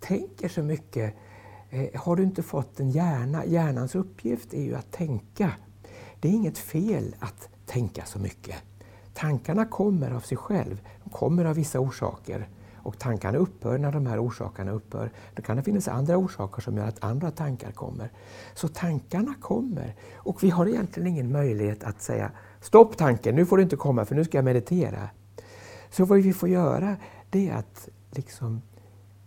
tänker så mycket, eh, har du inte fått en hjärna? Hjärnans uppgift är ju att tänka. Det är inget fel att tänka så mycket. Tankarna kommer av sig själv, de kommer av vissa orsaker. Och tankarna upphör när de här orsakerna upphör. Då kan det finnas andra orsaker som gör att andra tankar kommer. Så tankarna kommer. Och vi har egentligen ingen möjlighet att säga Stopp tanken, nu får du inte komma för nu ska jag meditera. Så vad vi får göra det är att liksom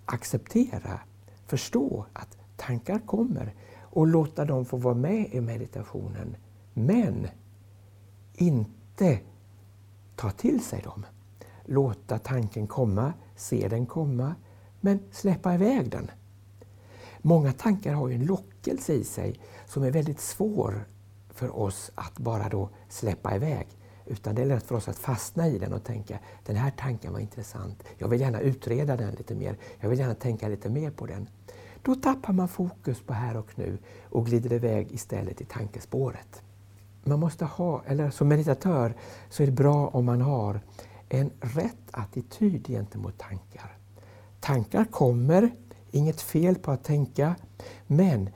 acceptera, förstå att tankar kommer och låta dem få vara med i meditationen. Men inte ta till sig dem. Låta tanken komma, se den komma, men släppa iväg den. Många tankar har ju en lockelse i sig som är väldigt svår för oss att bara då släppa iväg. Utan det är lätt för oss att fastna i den och tänka den här tanken var intressant. Jag vill gärna utreda den lite mer. Jag vill gärna tänka lite mer på den. Då tappar man fokus på här och nu och glider iväg istället i tankespåret. Man måste ha, eller som meditatör så är det bra om man har en rätt attityd gentemot tankar. Tankar kommer, inget fel på att tänka, men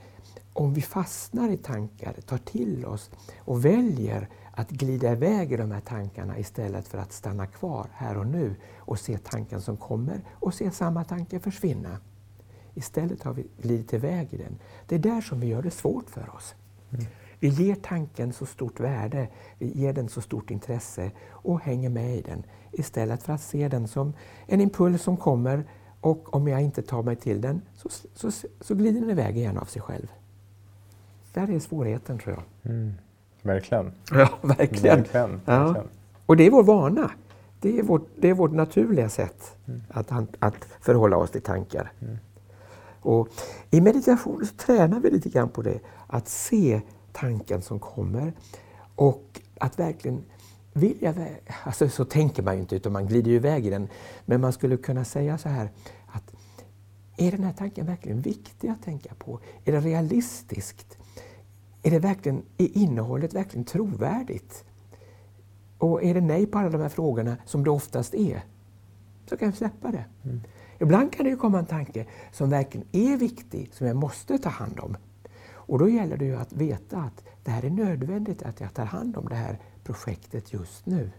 om vi fastnar i tankar, tar till oss och väljer att glida iväg i de här tankarna istället för att stanna kvar här och nu och se tanken som kommer och se samma tanke försvinna. Istället har vi glidit iväg i den. Det är där som vi gör det svårt för oss. Mm. Vi ger tanken så stort värde, vi ger den så stort intresse och hänger med i den istället för att se den som en impuls som kommer och om jag inte tar mig till den så, så, så glider den iväg igen av sig själv. Där är svårigheten tror jag. Mm. Verkligen. Ja, verkligen. Verkligen. Ja. verkligen. Och det är vår vana. Det är vårt, det är vårt naturliga sätt Mm. att, att förhålla oss till tankar. Mm. Och I meditation så tränar vi lite grann på det, att se tanken som kommer och att verkligen vilja... vä- Alltså så tänker man ju inte, utan man glider ju iväg i den. Men man skulle kunna säga så här att är den här tanken verkligen viktig att tänka på? Är det realistiskt? Är, det verkligen, är innehållet verkligen trovärdigt? Och är det nej på alla de här frågorna, som det oftast är, så kan jag släppa det. Ibland kan det ju komma en tanke som verkligen är viktig, som jag måste ta hand om. Och då gäller det ju att veta att det här är nödvändigt att jag tar hand om det här projektet just nu.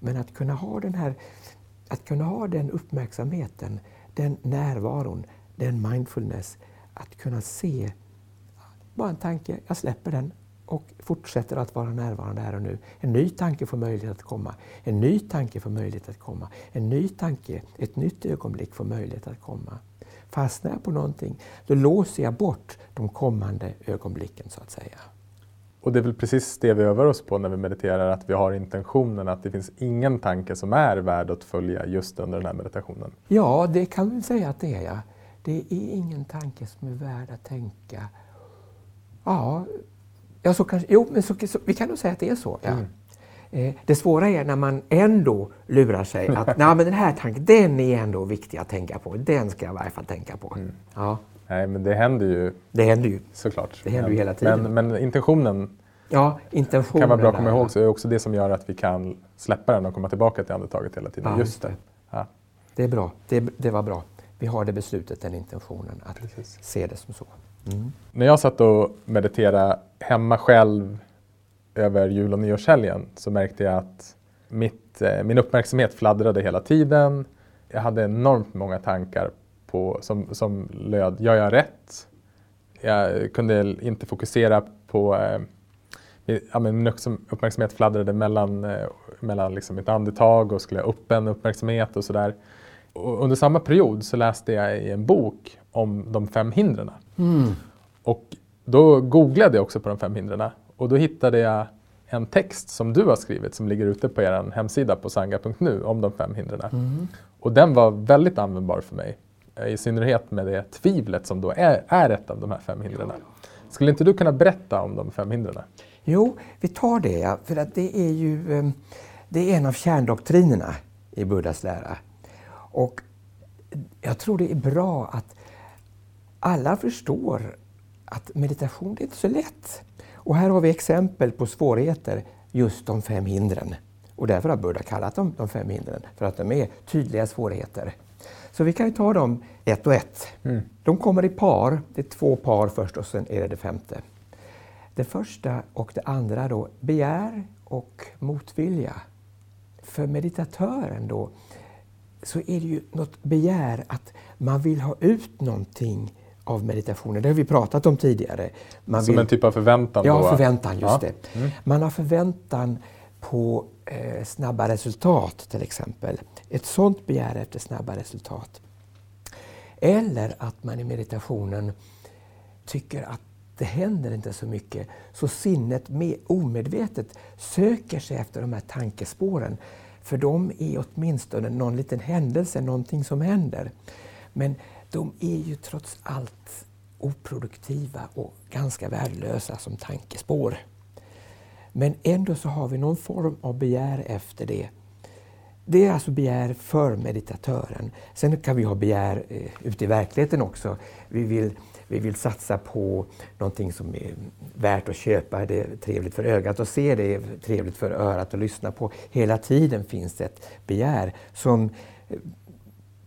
Men att kunna ha den här att kunna ha den uppmärksamheten, den närvaron, den mindfulness, att kunna se bara en tanke, jag släpper den och fortsätter att vara närvarande här och nu. En ny tanke får möjlighet att komma. En ny tanke får möjlighet att komma. En ny tanke, ett nytt ögonblick får möjlighet att komma. Fastnar jag på någonting, då låser jag bort de kommande ögonblicken så att säga. Och det är väl precis det vi övar oss på när vi mediterar, att vi har intentionen att det finns ingen tanke som är värd att följa just under den här meditationen. Ja, det kan vi säga att det är. Ja. Det är ingen tanke som är värd att tänka. Ja, ja så kanske, jo, men så, så, vi kan nog säga att det är så. Ja. Mm. Eh, det svåra är när man ändå lurar sig att Nej, men den här tanken, den är ändå viktig att tänka på. Den ska jag i varje fall tänka på. Mm. Ja. Nej, men det händer ju. Det händer ju. Såklart. Det händer ju hela tiden. Men, men intentionen ja, intentionen kan vara bra att komma ihåg. Så är också det som gör att vi kan släppa den och komma tillbaka till andetaget hela tiden. Ja, just det. Ja. Det är bra. Det, det var bra. Vi har det beslutet, den intentionen, att Precis. se det som så. Mm. När jag satt och mediterade hemma själv över jul och nyårshelgen så märkte jag att mitt, eh, min uppmärksamhet fladdrade hela tiden. Jag hade enormt många tankar på, som, som löd, gör jag rätt? Jag kunde inte fokusera på eh, ja, min uppmärksamhet fladdrade mellan, eh, mellan liksom mitt andetag och skulle jag upp en uppmärksamhet och sådär. Under samma period så läste jag i en bok om de fem hindren. Mm. Och då googlade jag också på de fem hindren och då hittade jag en text som du har skrivit som ligger ute på er hemsida på sanga.nu om de fem hindren. Mm. Och den var väldigt användbar för mig. I synnerhet med det tvivlet som då är, är ett av de här fem hindren. Skulle inte du kunna berätta om de fem hindren? Jo, vi tar det, ja, för att det är ju eh, det är en av kärndoktrinerna i Buddhas lära. Och jag tror det är bra att alla förstår att meditation det är inte så lätt. Och här har vi exempel på svårigheter, just de fem hindren. Och därför har Buddha kallat dem de fem hindren, för att de är tydliga svårigheter. Så vi kan ju ta dem ett och ett. Mm. De kommer i par, det är två par först och sen är det det femte. Det första och det andra då, begär och motvilja. För meditatören då, så är det ju något begär att man vill ha ut någonting av meditationen. Det har vi pratat om tidigare. Man Som vill... en typ av förväntan? Ja, då, förväntan, just ja. det. Mm. Man har förväntan på eh, snabba resultat till exempel. Ett sådant begär efter snabba resultat. Eller att man i meditationen tycker att det händer inte så mycket. Så sinnet med, omedvetet söker sig efter de här tankespåren. För de är åtminstone någon liten händelse, någonting som händer. Men de är ju trots allt oproduktiva och ganska värdelösa som tankespår. Men ändå så har vi någon form av begär efter det. Det är alltså begär för meditatören. Sen kan vi ha begär eh, ute i verkligheten också. Vi vill, vi vill satsa på någonting som är värt att köpa, det är trevligt för ögat att se, det är trevligt för örat att lyssna på. Hela tiden finns det ett begär som eh,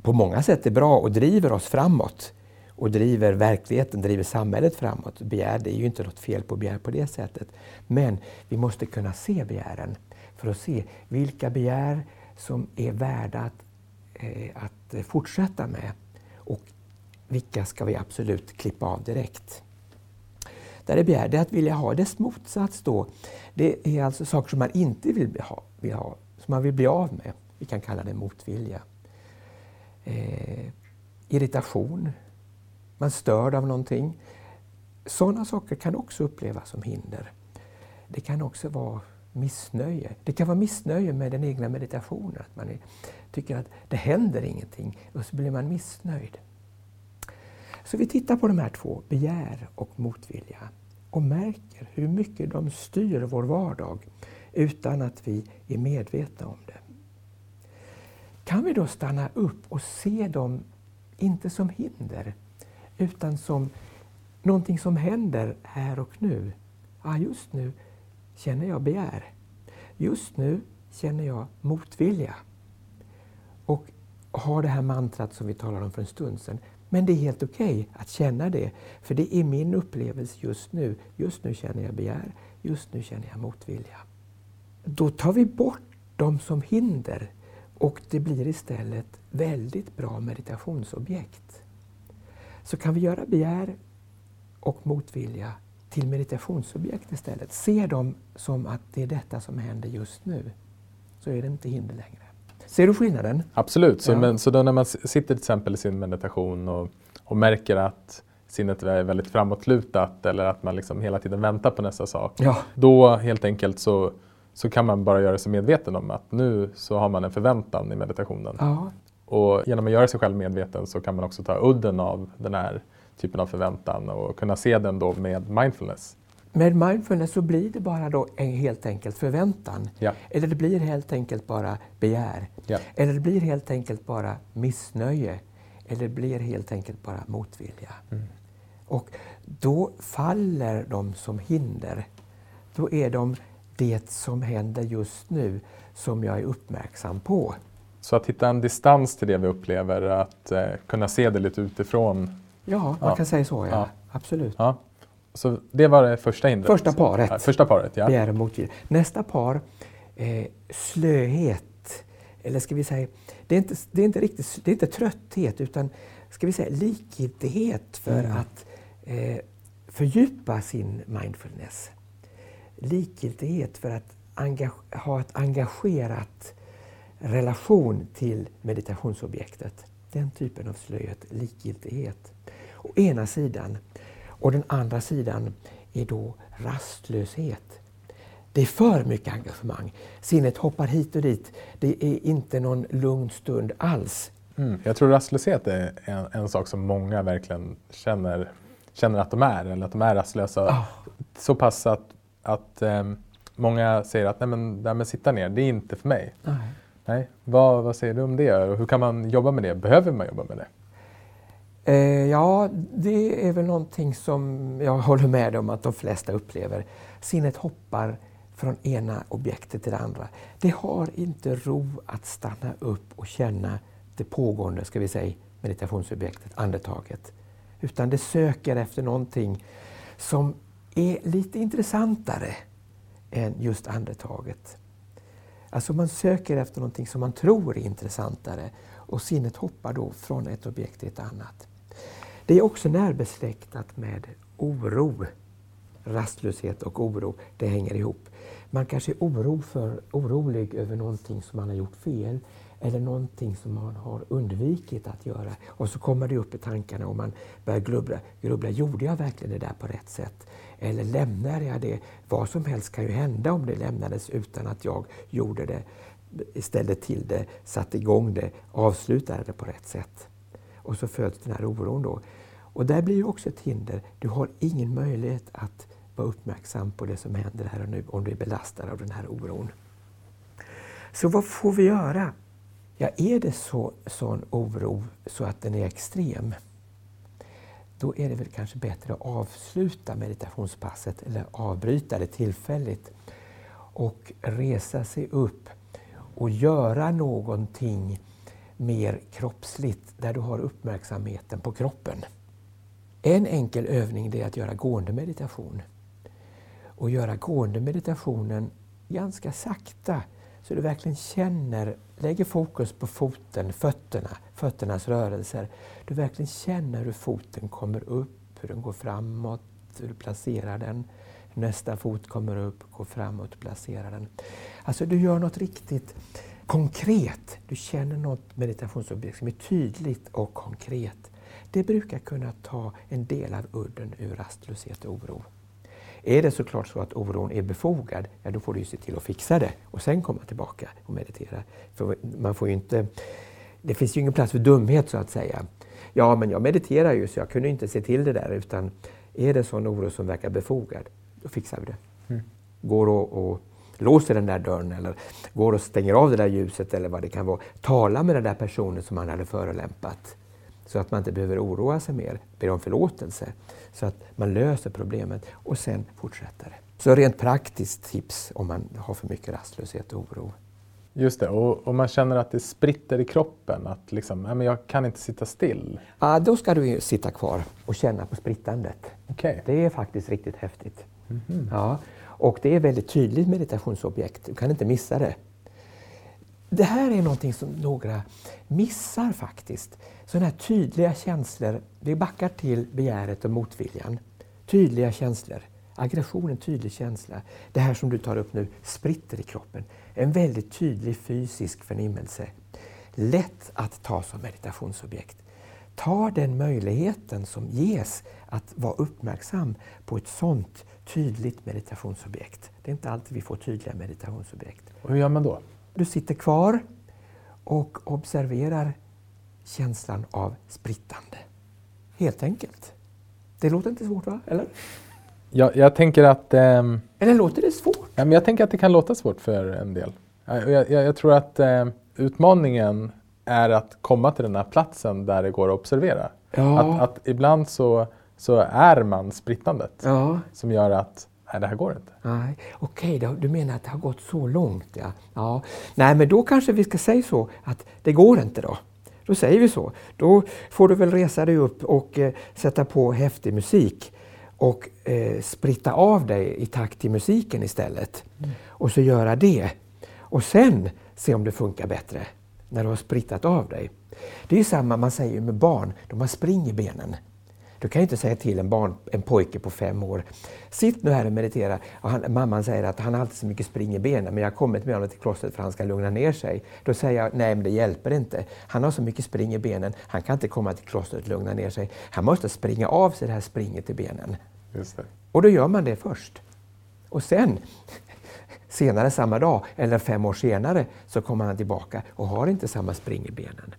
på många sätt är bra och driver oss framåt och driver verkligheten, driver samhället framåt. Begär, det är ju inte något fel på begär på det sättet. Men vi måste kunna se begären för att se vilka begär som är värda att, eh, att fortsätta med och vilka ska vi absolut klippa av direkt. Där är begär, det är att vilja ha. Dess motsats då, det är alltså saker som man inte vill ha, vill ha som man vill bli av med. Vi kan kalla det motvilja eh, irritation, man störd av någonting. Sådana saker kan också upplevas som hinder. Det kan också vara missnöje. Det kan vara missnöje med den egna meditationen. Att man är, tycker att det händer ingenting och så blir man missnöjd. Så vi tittar på de här två, begär och motvilja och märker hur mycket de styr vår vardag utan att vi är medvetna om det. Kan vi då stanna upp och se dem, inte som hinder, utan som någonting som händer här och nu? Ja, just nu känner jag begär. Just nu känner jag motvilja. Och har det här mantrat som vi talade om för en stund sedan. Men det är helt okej okay att känna det, för det är min upplevelse just nu. Just nu känner jag begär, just nu känner jag motvilja. Då tar vi bort dem som hinder och det blir istället väldigt bra meditationsobjekt. Så kan vi göra begär och motvilja till meditationsobjekt istället. Se dem som att det är detta som händer just nu. Så är det inte hinder längre. Ser du skillnaden? Absolut. Så, ja. men, så då när man sitter till exempel i sin meditation och, och märker att sinnet är väldigt framåtlutat eller att man liksom hela tiden väntar på nästa sak. Ja. Då helt enkelt så, så kan man bara göra sig medveten om att nu så har man en förväntan i meditationen. Ja. Och genom att göra sig själv medveten så kan man också ta udden av den här typen av förväntan och kunna se den då med mindfulness. Med mindfulness så blir det bara då en helt enkelt förväntan. Ja. Eller det blir helt enkelt bara begär. Ja. Eller det blir helt enkelt bara missnöje. Eller det blir helt enkelt bara motvilja. Mm. Och då faller de som hinder. Då är de det som händer just nu som jag är uppmärksam på. Så att hitta en distans till det vi upplever, att eh, kunna se det lite utifrån. Ja, man ja. kan säga så. Ja. ja. Absolut. Ja. Så det var det första hindret? Första paret. Första paret, ja. Begär och. Nästa par, eh, slöhet. Eller ska vi säga, det är inte, det är inte riktigt det är inte trötthet utan ska vi säga likgiltighet för mm. att eh, fördjupa sin mindfulness. Likgiltighet för att ha ett engagerat relation till meditationsobjektet. Den typen av slöhet, likgiltighet. Å ena sidan. Och den andra sidan är då rastlöshet. Det är för mycket engagemang. Sinnet hoppar hit och dit. Det är inte någon lugn stund alls. Mm. Jag tror rastlöshet är en, en, sak som många verkligen känner, känner att de är, eller att de är rastlösa. Oh. Så pass att, att um, många säger att Nej, men, det här med att sitta ner, det är inte för mig. Nej. Nej. Vad, vad säger du om det? Hur kan man jobba med det? Behöver man jobba med det? Eh, ja, det är väl någonting som jag håller med om att de flesta upplever. Sinnet hoppar från ena objektet till det andra. Det har inte ro att stanna upp och känna det pågående, ska vi säga, meditationsobjektet, andetaget. Utan det söker efter någonting som är lite intressantare än just andetaget. Alltså man söker efter någonting som man tror är intressantare och sinnet hoppar då från ett objekt till ett annat. Det är också närbesläktat med oro. Rastlöshet och oro, det hänger ihop. Man kanske är oro för, orolig över någonting som man har gjort fel eller någonting som man har undvikit att göra. Och så kommer det upp i tankarna och man börjar grubbla. grubbla. Gjorde jag verkligen det där på rätt sätt? Eller lämnar jag det? Vad som helst kan ju hända om det lämnades utan att jag gjorde det, ställde till det, satte igång det, avslutade det på rätt sätt. Och så föds den här oron då. Och där blir också ett hinder. Du har ingen möjlighet att vara uppmärksam på det som händer här och nu om du är belastad av den här oron. Så vad får vi göra? Ja, är det så, sån oro så att den är extrem, då är det väl kanske bättre att avsluta meditationspasset eller avbryta det tillfälligt och resa sig upp och göra någonting mer kroppsligt där du har uppmärksamheten på kroppen. En enkel övning är att göra gående meditation. Och göra gående meditationen ganska sakta så du verkligen känner, lägger fokus på foten, fötterna, fötternas rörelser. Du verkligen känner hur foten kommer upp, hur den går framåt, hur du placerar den. Nästa fot kommer upp, går framåt, placerar den. Alltså du gör något riktigt konkret. Du känner något meditationsobjekt som är tydligt och konkret. Det brukar kunna ta en del av udden ur rastlöshet och oro. Är det såklart så att oron är befogad, ja då får du se till att fixa det och sen komma tillbaka och meditera. För man får inte, det finns ju ingen plats för dumhet så att säga. Ja, men jag mediterar ju så jag kunde inte se till det där utan är det sån oro som verkar befogad, då fixar vi det. Mm. Går och, och låser den där dörren eller går och stänger av det där ljuset eller vad det kan vara. Tala med den där personen som man hade förolämpat så att man inte behöver oroa sig mer, ber om förlåtelse så att man löser problemet och sen fortsätter det. Så rent praktiskt tips om man har för mycket rastlöshet och oro. Just det, och, och man känner att det spritter i kroppen, att liksom, nej, men jag kan inte sitta still. Ja, då ska du sitta kvar och känna på sprittandet. Okej. Det är faktiskt riktigt häftigt. Ja, och det är väldigt tydligt meditationsobjekt, du kan inte missa det. Det här är någonting som några missar faktiskt. Sådana här tydliga känslor, vi backar till begäret och motviljan. Tydliga känslor. Aggression är en tydlig känsla. Det här som du tar upp nu spritter i kroppen. En väldigt tydlig fysisk förnimmelse. Lätt att ta som meditationsobjekt. Ta den möjligheten som ges att vara uppmärksam på ett sådant tydligt meditationsobjekt. Det är inte alltid vi får tydliga meditationsobjekt. Och hur gör man då? Du sitter kvar och observerar känslan av sprittande. Helt enkelt. Det låter inte svårt va? Eller? Jag, jag tänker att ehm, Eller låter det svårt? Ja, men jag tänker att det kan låta svårt för en del. Jag, jag, jag tror att eh, utmaningen är att komma till den här platsen där det går att observera. Ja. Att, att ibland så, så är man sprittandet Ja. som gör att nej, det här går inte. Nej, okej, då- du menar att det har gått så långt? Ja. Ja. Nej, men då kanske vi ska säga så att det går inte då. Då säger vi så. Då får du väl resa dig upp och eh, sätta på häftig musik och eh, spritta av dig i takt till musiken istället. Och så göra det. Och sen se om det funkar bättre när du har sprittat av dig. Det är samma man säger med barn, de har spring i benen. Du kan ju inte säga till en, barn, en pojke på fem år, sitt nu här och meditera. Och han, mamman säger att han har alltid så mycket spring i benen, men jag har kommit med honom till klostret för att han ska lugna ner sig. Då säger jag, nej men det hjälper inte. Han har så mycket spring i benen, han kan inte komma till klostret och lugna ner sig. Han måste springa av sig det här springet i benen. Och då gör man det först. Och sen, senare samma dag, eller fem år senare, så kommer han tillbaka och har inte samma spring i benen.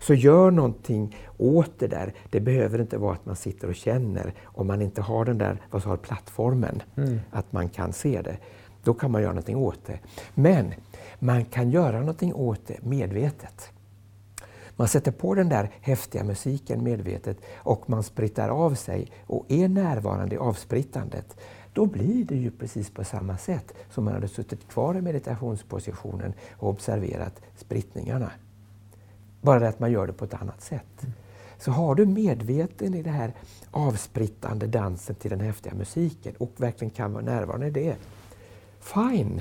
Så gör någonting åt det där. Det behöver inte vara att man sitter och känner om man inte har den där vad sa, plattformen, att man kan se det. Då kan man göra någonting åt det. Men man kan göra någonting åt det medvetet. Man sätter på den där häftiga musiken medvetet och man sprittar av sig och är närvarande i avsprittandet. Då blir det ju precis på samma sätt som man hade suttit kvar i meditationspositionen och observerat sprittningarna. Bara det att man gör det på ett annat sätt. Så har du medveten i det här avsprittande dansen till den häftiga musiken och verkligen kan vara närvarande i det. Fine!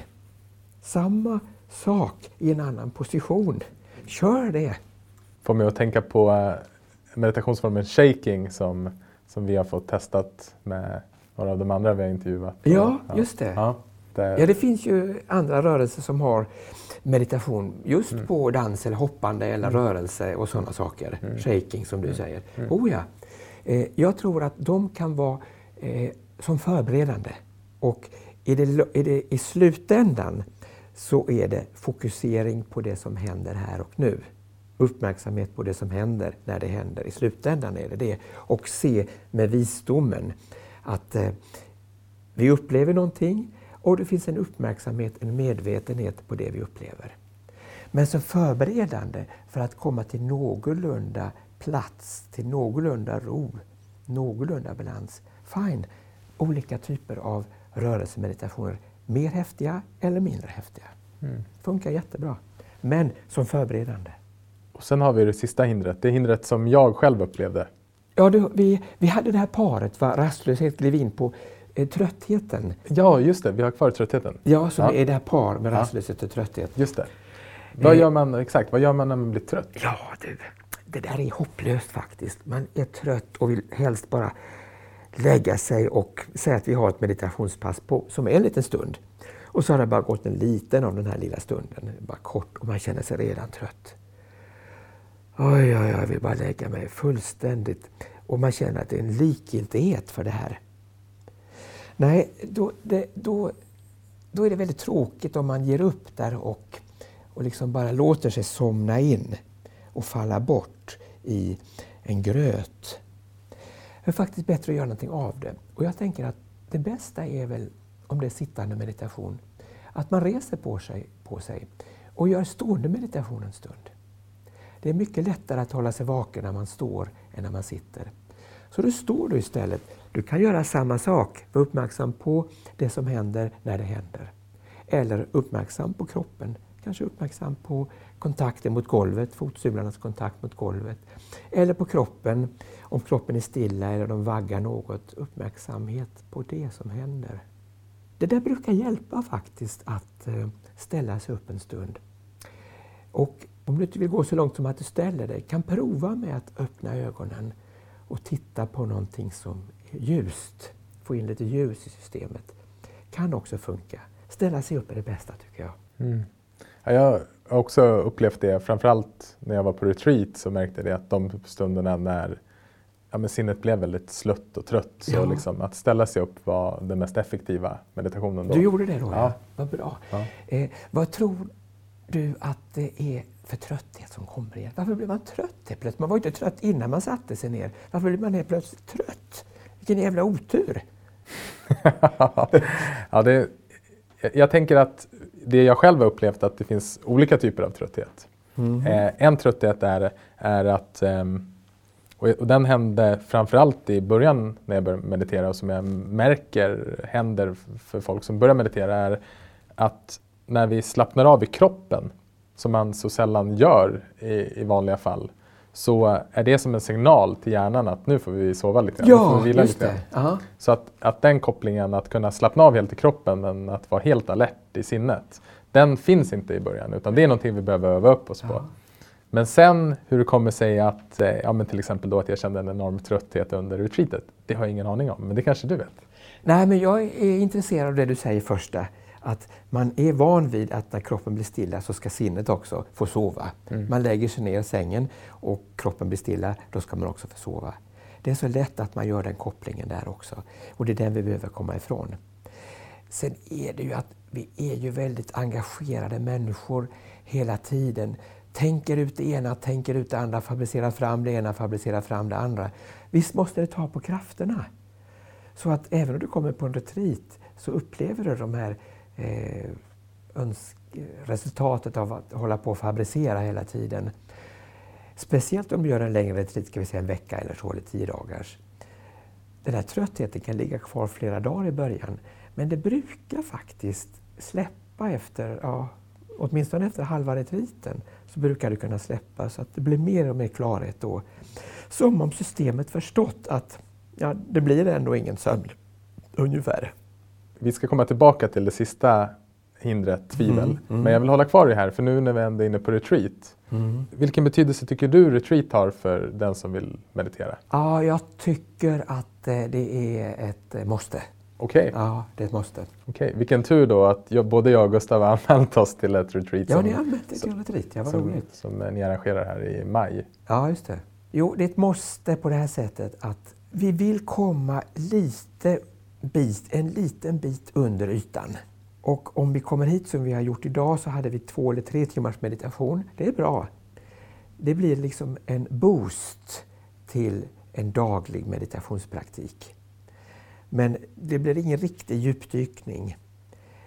Samma sak i en annan position. Kör det! Får mig att tänka på eh, meditationsformen shaking som, som vi har fått testat med några av de andra vi har intervjuat. Ja, just det. Ja, det Ja, det finns ju andra rörelser som har meditation just Mm. på dans eller hoppande eller rörelse och sådana saker. Mm. Shaking som du säger. Oh ja. Eh, jag tror att de kan vara eh, som förberedande. Och i, det, i, det, i slutändan så är det fokusering på det som händer här och nu. Uppmärksamhet på det som händer när det händer. I slutändan är det det. Och se med visdomen att eh, vi upplever någonting och det finns en uppmärksamhet, en medvetenhet på det vi upplever. Men som förberedande för att komma till någorlunda plats, till någorlunda ro, någorlunda balans. Fine, olika typer av rörelsemeditationer. Mer häftiga eller mindre häftiga. Funkar jättebra. Men som förberedande. Och sen har vi det sista hindret, det hindret som jag själv upplevde. Ja, du, vi, vi hade det här paret, va? rastlöshet klev in på tröttheten. Ja, just det, vi har kvar tröttheten. Ja, som Ja. är det här par med rastlöshet och trötthet. Just det. Vad Eh. gör man exakt? Vad gör man när man blir trött? Ja, du, det där är hopplöst faktiskt. Man är trött och vill helst bara lägga sig och säga att vi har ett meditationspass på, som är en liten stund. Och så har det bara gått en liten av den här lilla stunden, bara kort, och man känner sig redan trött. Oj, oj, oj, jag vill bara lägga mig fullständigt. Och man känner att det är en likgiltighet för det här. Nej, då, det, då, då är det väldigt tråkigt om man ger upp där och, och liksom bara låter sig somna in och falla bort i en gröt. Det är faktiskt bättre att göra någonting av det. Och jag tänker att det bästa är väl, om det är sittande meditation, att man reser på sig, på sig och gör stående meditation en stund. Det är mycket lättare att hålla sig vaken när man står än när man sitter. Så då står du istället. Du kan göra samma sak, vara uppmärksam på det som händer när det händer. Eller uppmärksam på kroppen, kanske uppmärksam på kontakten mot golvet, fotsularnas kontakt mot golvet. Eller på kroppen, om kroppen är stilla eller de vaggar något. Uppmärksamhet på det som händer. Det där brukar hjälpa faktiskt att eh, ställa sig upp en stund. Och om du inte vill gå så långt som att du ställer dig, kan prova med att öppna ögonen och titta på någonting som ljust. Få in lite ljus i systemet. Kan också funka. Ställa sig upp är det bästa tycker jag. Mm. Ja, jag har också upplevt det, framförallt när jag var på retreat så märkte jag att de stunderna när ja, men sinnet blev väldigt slött och trött. Så Ja. liksom, att ställa sig upp var den mest effektiva meditationen då. Du gjorde det då? Ja. Ja. Vad bra. Ja. Eh, vad tror du att det är för trötthet som kommer igen? Varför blir man trött helt plötsligt? Man var ju inte trött innan man satte sig ner. Varför blir man helt plötsligt trött? Vilken jävla otur! ja, det, jag, tänker att det jag själv har upplevt att det finns olika typer av trötthet. Eh, en trötthet är, är att, ehm, och, den hände framförallt i början när jag började meditera och som jag märker händer för folk som börjar meditera är att när vi slappnar av i kroppen, som man så sällan gör i, i vanliga fall, så är det som en signal till hjärnan att nu får vi sova lite grann, nu får Ja, vi vila lite grann. det. Ja. Så att, att den kopplingen, att kunna slappna av helt i kroppen men att vara helt alert i sinnet, den finns inte i början utan det är någonting vi behöver öva upp oss på. Men sen hur det kommer sig att, eh, ja men till exempel då att jag kände en enorm trötthet under retreatet, det har jag ingen aning om, men det kanske du vet? Nej, men jag är intresserad av det du säger första. Att man är van vid att när kroppen blir stilla så ska sinnet också få sova. Man lägger sig ner i sängen och kroppen blir stilla, då ska man också få sova. Det är så lätt att man gör den kopplingen där också. Och det är den vi behöver komma ifrån. Sen är det ju att vi är ju väldigt engagerade människor hela tiden. Tänker ut det ena, tänker ut det andra, fabricerar fram det ena, fabricerar fram det andra. Visst måste det ta på krafterna. Så att även om du kommer på en retreat så upplever du de här eh, resultatet av att hålla på och fabricera hela tiden. Speciellt om du gör en längre retreat, ska vi säga en vecka eller så, eller tio dagars. Den här tröttheten kan ligga kvar flera dagar i början, men det brukar faktiskt släppa efter, ja, åtminstone efter halva retreaten, så brukar det kunna släppa så att det blir mer och mer klarhet då. Som om systemet förstått att ja, det blir ändå ingen sömn, ungefär. Vi ska komma tillbaka till det sista hindret, tvivel. Men jag vill hålla kvar det här, för nu när vi ändå är inne på retreat. Vilken betydelse tycker du retreat har för den som vill meditera? Ja, jag tycker att eh, det är ett eh, måste. Okej, Ja, det är ett måste. okej. vilken tur då att jag, både jag och Gustav har anmält oss till ett retreat Ja, som, ni har anmält er till en retreat. Ja, vad som, roligt. som ni arrangerar här i maj. Ja, just det. Jo, det är ett måste på det här sättet att vi vill komma lite bit, en liten bit under ytan. Och om vi kommer hit som vi har gjort idag så hade vi två eller tre timmars meditation. Det är bra. Det blir liksom en boost till en daglig meditationspraktik. Men det blir ingen riktig djupdykning.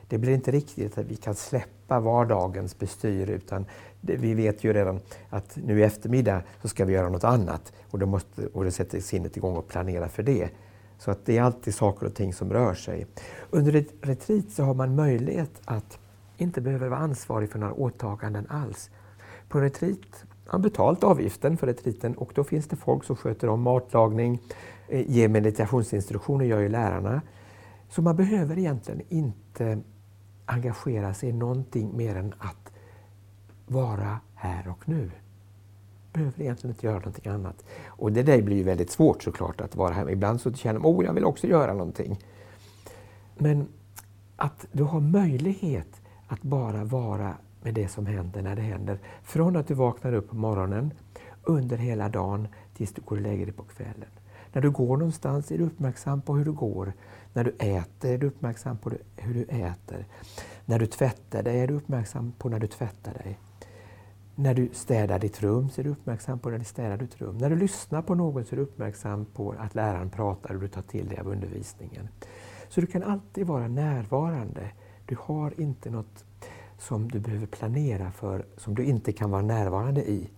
Det blir inte riktigt att vi kan släppa vardagens bestyr utan det, vi vet ju redan att nu i eftermiddag så ska vi göra något annat och då, måste, och då sätter sinnet igång och planerar för det. Så att det är alltid saker och ting som rör sig. Under ett retreat så har man möjlighet att inte behöva vara ansvarig för några åtaganden alls. På retreat har man betalt avgiften för retreaten och då finns det folk som sköter om matlagning, eh, ger meditationsinstruktioner, gör ju lärarna. Så man behöver egentligen inte engagera sig i någonting mer än att vara här och nu. Behöver egentligen inte göra någonting annat. Och det där blir ju väldigt svårt såklart att vara här. Ibland så känner man oh, jag vill också göra någonting. Men att du har möjlighet att bara vara med det som händer när det händer. Från att du vaknar upp på morgonen, under hela dagen, tills du går och lägger dig på kvällen. När du går någonstans är du uppmärksam på hur du går. När du äter är du uppmärksam på hur du äter. När du tvättar dig är du uppmärksam på när du tvättar dig. När du städar ditt rum så är du uppmärksam på när du städar ditt rum. När du lyssnar på någon så är du uppmärksam på att läraren pratar och du tar till dig av undervisningen. Så du kan alltid vara närvarande. Du har inte något som du behöver planera för, som du inte kan vara närvarande i.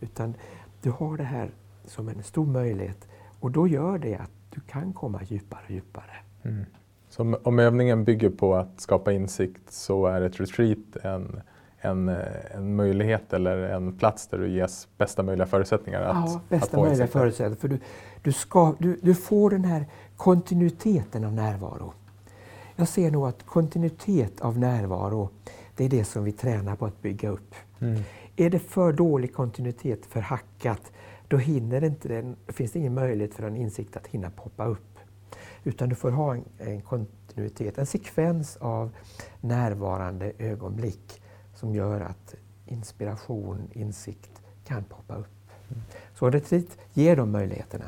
Utan du har det här som en stor möjlighet och då gör det att du kan komma djupare och djupare. Mm. Så om, om övningen bygger på att skapa insikt så är ett retreat en, en, en möjlighet eller en plats där du ges bästa möjliga förutsättningar att, ja, bästa att möjliga förutsättningar. För du, du, ska, du, du får den här kontinuiteten av närvaro. Jag ser nog att kontinuitet av närvaro, det är det som vi tränar på att bygga upp. Mm. Är det för dålig kontinuitet, för hackat, då hinner inte den, finns det ingen möjlighet för en insikt att hinna poppa upp. Utan du får ha en, en kontinuitet, en sekvens av närvarande ögonblick som gör att inspiration, insikt kan poppa upp. Så retreat ger de möjligheterna.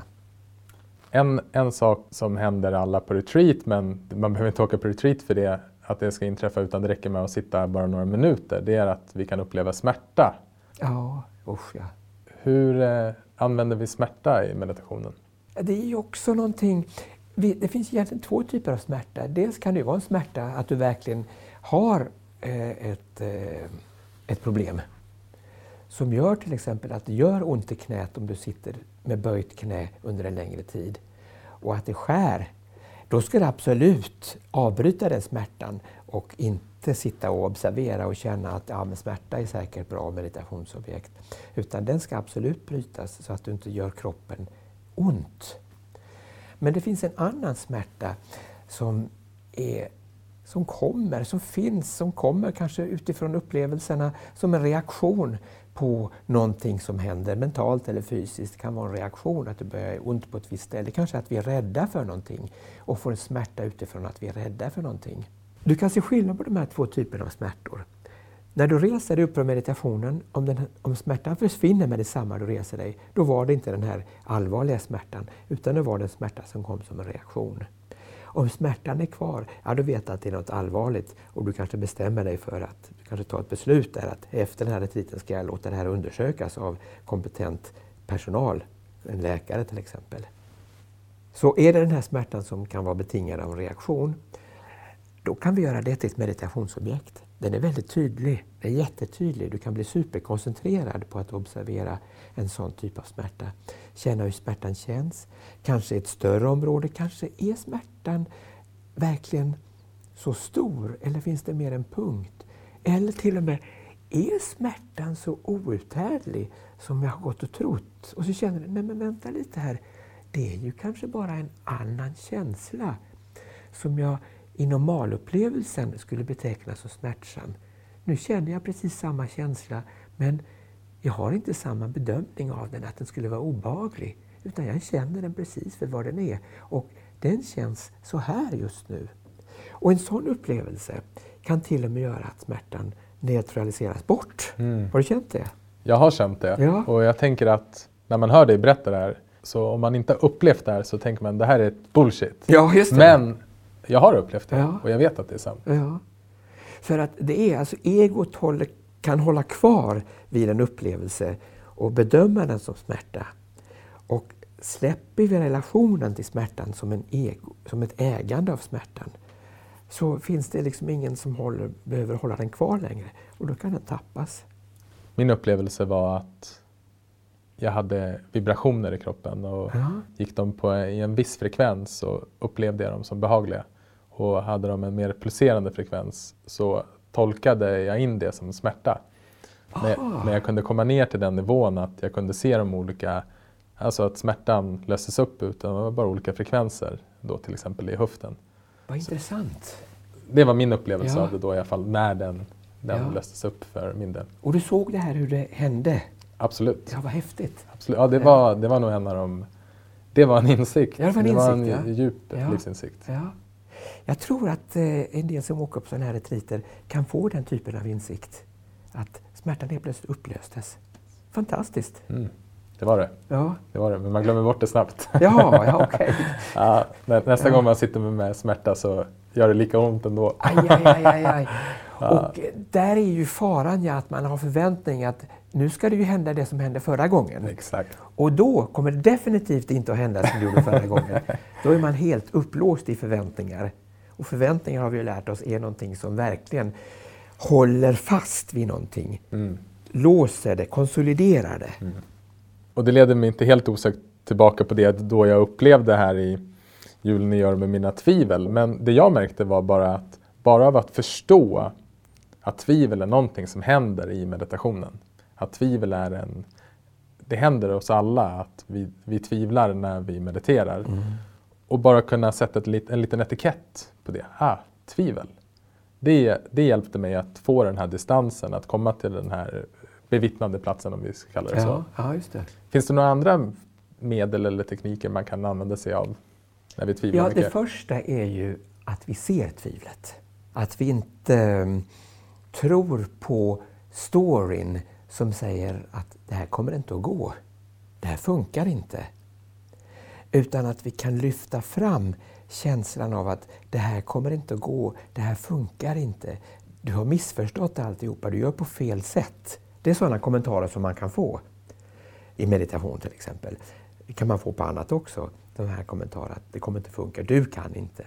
En, en sak som händer alla på retreat, men man behöver inte åka på retreat för det, att det ska inträffa utan det räcker med att sitta bara några minuter, det är att vi kan uppleva smärta. Ja, usch ja. Hur eh, använder vi smärta i meditationen? Det är ju också någonting, det finns egentligen två typer av smärta. Dels kan det vara en smärta att du verkligen har Eh, ett, eh, ett problem. Som gör till exempel att det gör ont i knät om du sitter med böjt knä under en längre tid. Och att det skär. Då ska du absolut avbryta den smärtan och inte sitta och observera och känna att ja, men smärta är säkert bra meditationsobjekt. Utan den ska absolut brytas så att du inte gör kroppen ont. Men det finns en annan smärta som, är, som kommer, som finns, som kommer kanske utifrån upplevelserna som en reaktion på någonting som händer mentalt eller fysiskt. Det kan vara en reaktion att det börjar göra ont på ett visst ställe. Kanske att vi är rädda för någonting och får en smärta utifrån att vi är rädda för någonting. Du kan se skillnad på de här två typerna av smärtor. När du reser dig upp från meditationen, om, den, om smärtan försvinner med detsamma du reser dig, då var det inte den här allvarliga smärtan, utan det var den smärta som kom som en reaktion. Om smärtan är kvar, ja då vet du att det är något allvarligt och du kanske bestämmer dig för att, du kanske tar ett beslut där att efter den här retriten ska jag låta det här undersökas av kompetent personal, en läkare till exempel. Så är det den här smärtan som kan vara betingad av en reaktion, då kan vi göra det till ett meditationsobjekt. Den är väldigt tydlig, den är jättetydlig. Du kan bli superkoncentrerad på att observera en sån typ av smärta. Känna hur smärtan känns. Kanske i ett större område, kanske är smärtan verkligen så stor eller finns det mer en punkt? Eller till och med, är smärtan så outhärdlig som jag har gått och trott? Och så känner du, nej men vänta lite här, det är ju kanske bara en annan känsla som jag i normalupplevelsen skulle beteckna som smärtsam. Nu känner jag precis samma känsla men jag har inte samma bedömning av den, att den skulle vara obehaglig. Utan jag känner den precis för vad den är. Och den känns så här just nu. Och en sån upplevelse kan till och med göra att smärtan neutraliseras bort. Mm. Har du känt det? Jag har känt det Ja. och jag tänker att när man hör dig berätta det här, så om man inte har upplevt det här så tänker man det här är ett bullshit. Ja, just Men jag har upplevt det Ja. och jag vet att det är sant. Ja. För att det är alltså egot håller, kan hålla kvar vid en upplevelse och bedöma den som smärta. Och släpper vi relationen till smärtan som, en ego, som ett ägande av smärtan så finns det liksom ingen som håller, behöver hålla den kvar längre och då kan den tappas. Min upplevelse var att jag hade vibrationer i kroppen och Ja. gick de på i en viss frekvens så upplevde jag dem som behagliga. Och hade de en mer pulserande frekvens så tolkade jag in det som smärta. Men, Aha. men jag kunde komma ner till den nivån att jag kunde se de olika, alltså att smärtan löstes upp utan det var bara olika frekvenser då till exempel i höften. Vad intressant. Det var min upplevelse Ja. av det då i alla fall när den, den Ja. löstes upp för min del. Och du såg det här hur det hände. Absolut. Ja, vad häftigt. Absolut. Ja, det, var, det var nog en av de... Det var en insikt. Ja, det var en insikt, en ja. djup livsinsikt. Ja. Jag tror att eh, en del som åker på sådana här retriter kan få den typen av insikt. Att smärtan helt plötsligt upplöstes. Fantastiskt. Mm. Det var det. Ja, det var det. Men man glömmer bort det snabbt. Jaha, ja okej. ja, nä, nästa Ja. gång man sitter med, smärta så gör det lika ont ändå. Aj, aj, aj, aj. Ja. Och där är ju faran ja, att man har förväntning att nu ska det ju hända det som hände förra gången. Exakt. Och då kommer det definitivt inte att hända som det gjorde förra gången. Då är man helt upplåst i förväntningar. Och förväntningar har vi ju lärt oss är någonting som verkligen håller fast vid någonting. Mm. Låser det, konsoliderar det. Och det leder mig inte helt osökt tillbaka på det då jag upplevde här i julen gör med mina tvivel. Men det jag märkte var bara att bara av att förstå att tvivel är någonting som händer i meditationen. Att tvivel är en... Det händer oss alla att vi, vi tvivlar när vi mediterar. Mm. Och bara kunna sätta ett, en liten etikett på det. Ah, tvivel. Det, det hjälpte mig att få den här distansen, att komma till den här bevittnande platsen om vi ska kalla det så. Ja, ja, just det. Finns det några andra medel eller tekniker man kan använda sig av när vi tvivlar Ja, det mycket? första är ju att vi ser tvivlet. Att vi inte mm, tror på storyn som säger att det här kommer inte att gå. Det här funkar inte. Utan att vi kan lyfta fram känslan av att det här kommer inte att gå, det här funkar inte. Du har missförstått alltihopa, du gör på fel sätt. Det är sådana kommentarer som man kan få i meditation till exempel. Det kan man få på annat också. De här kommentarerna att det kommer inte funka, du kan inte.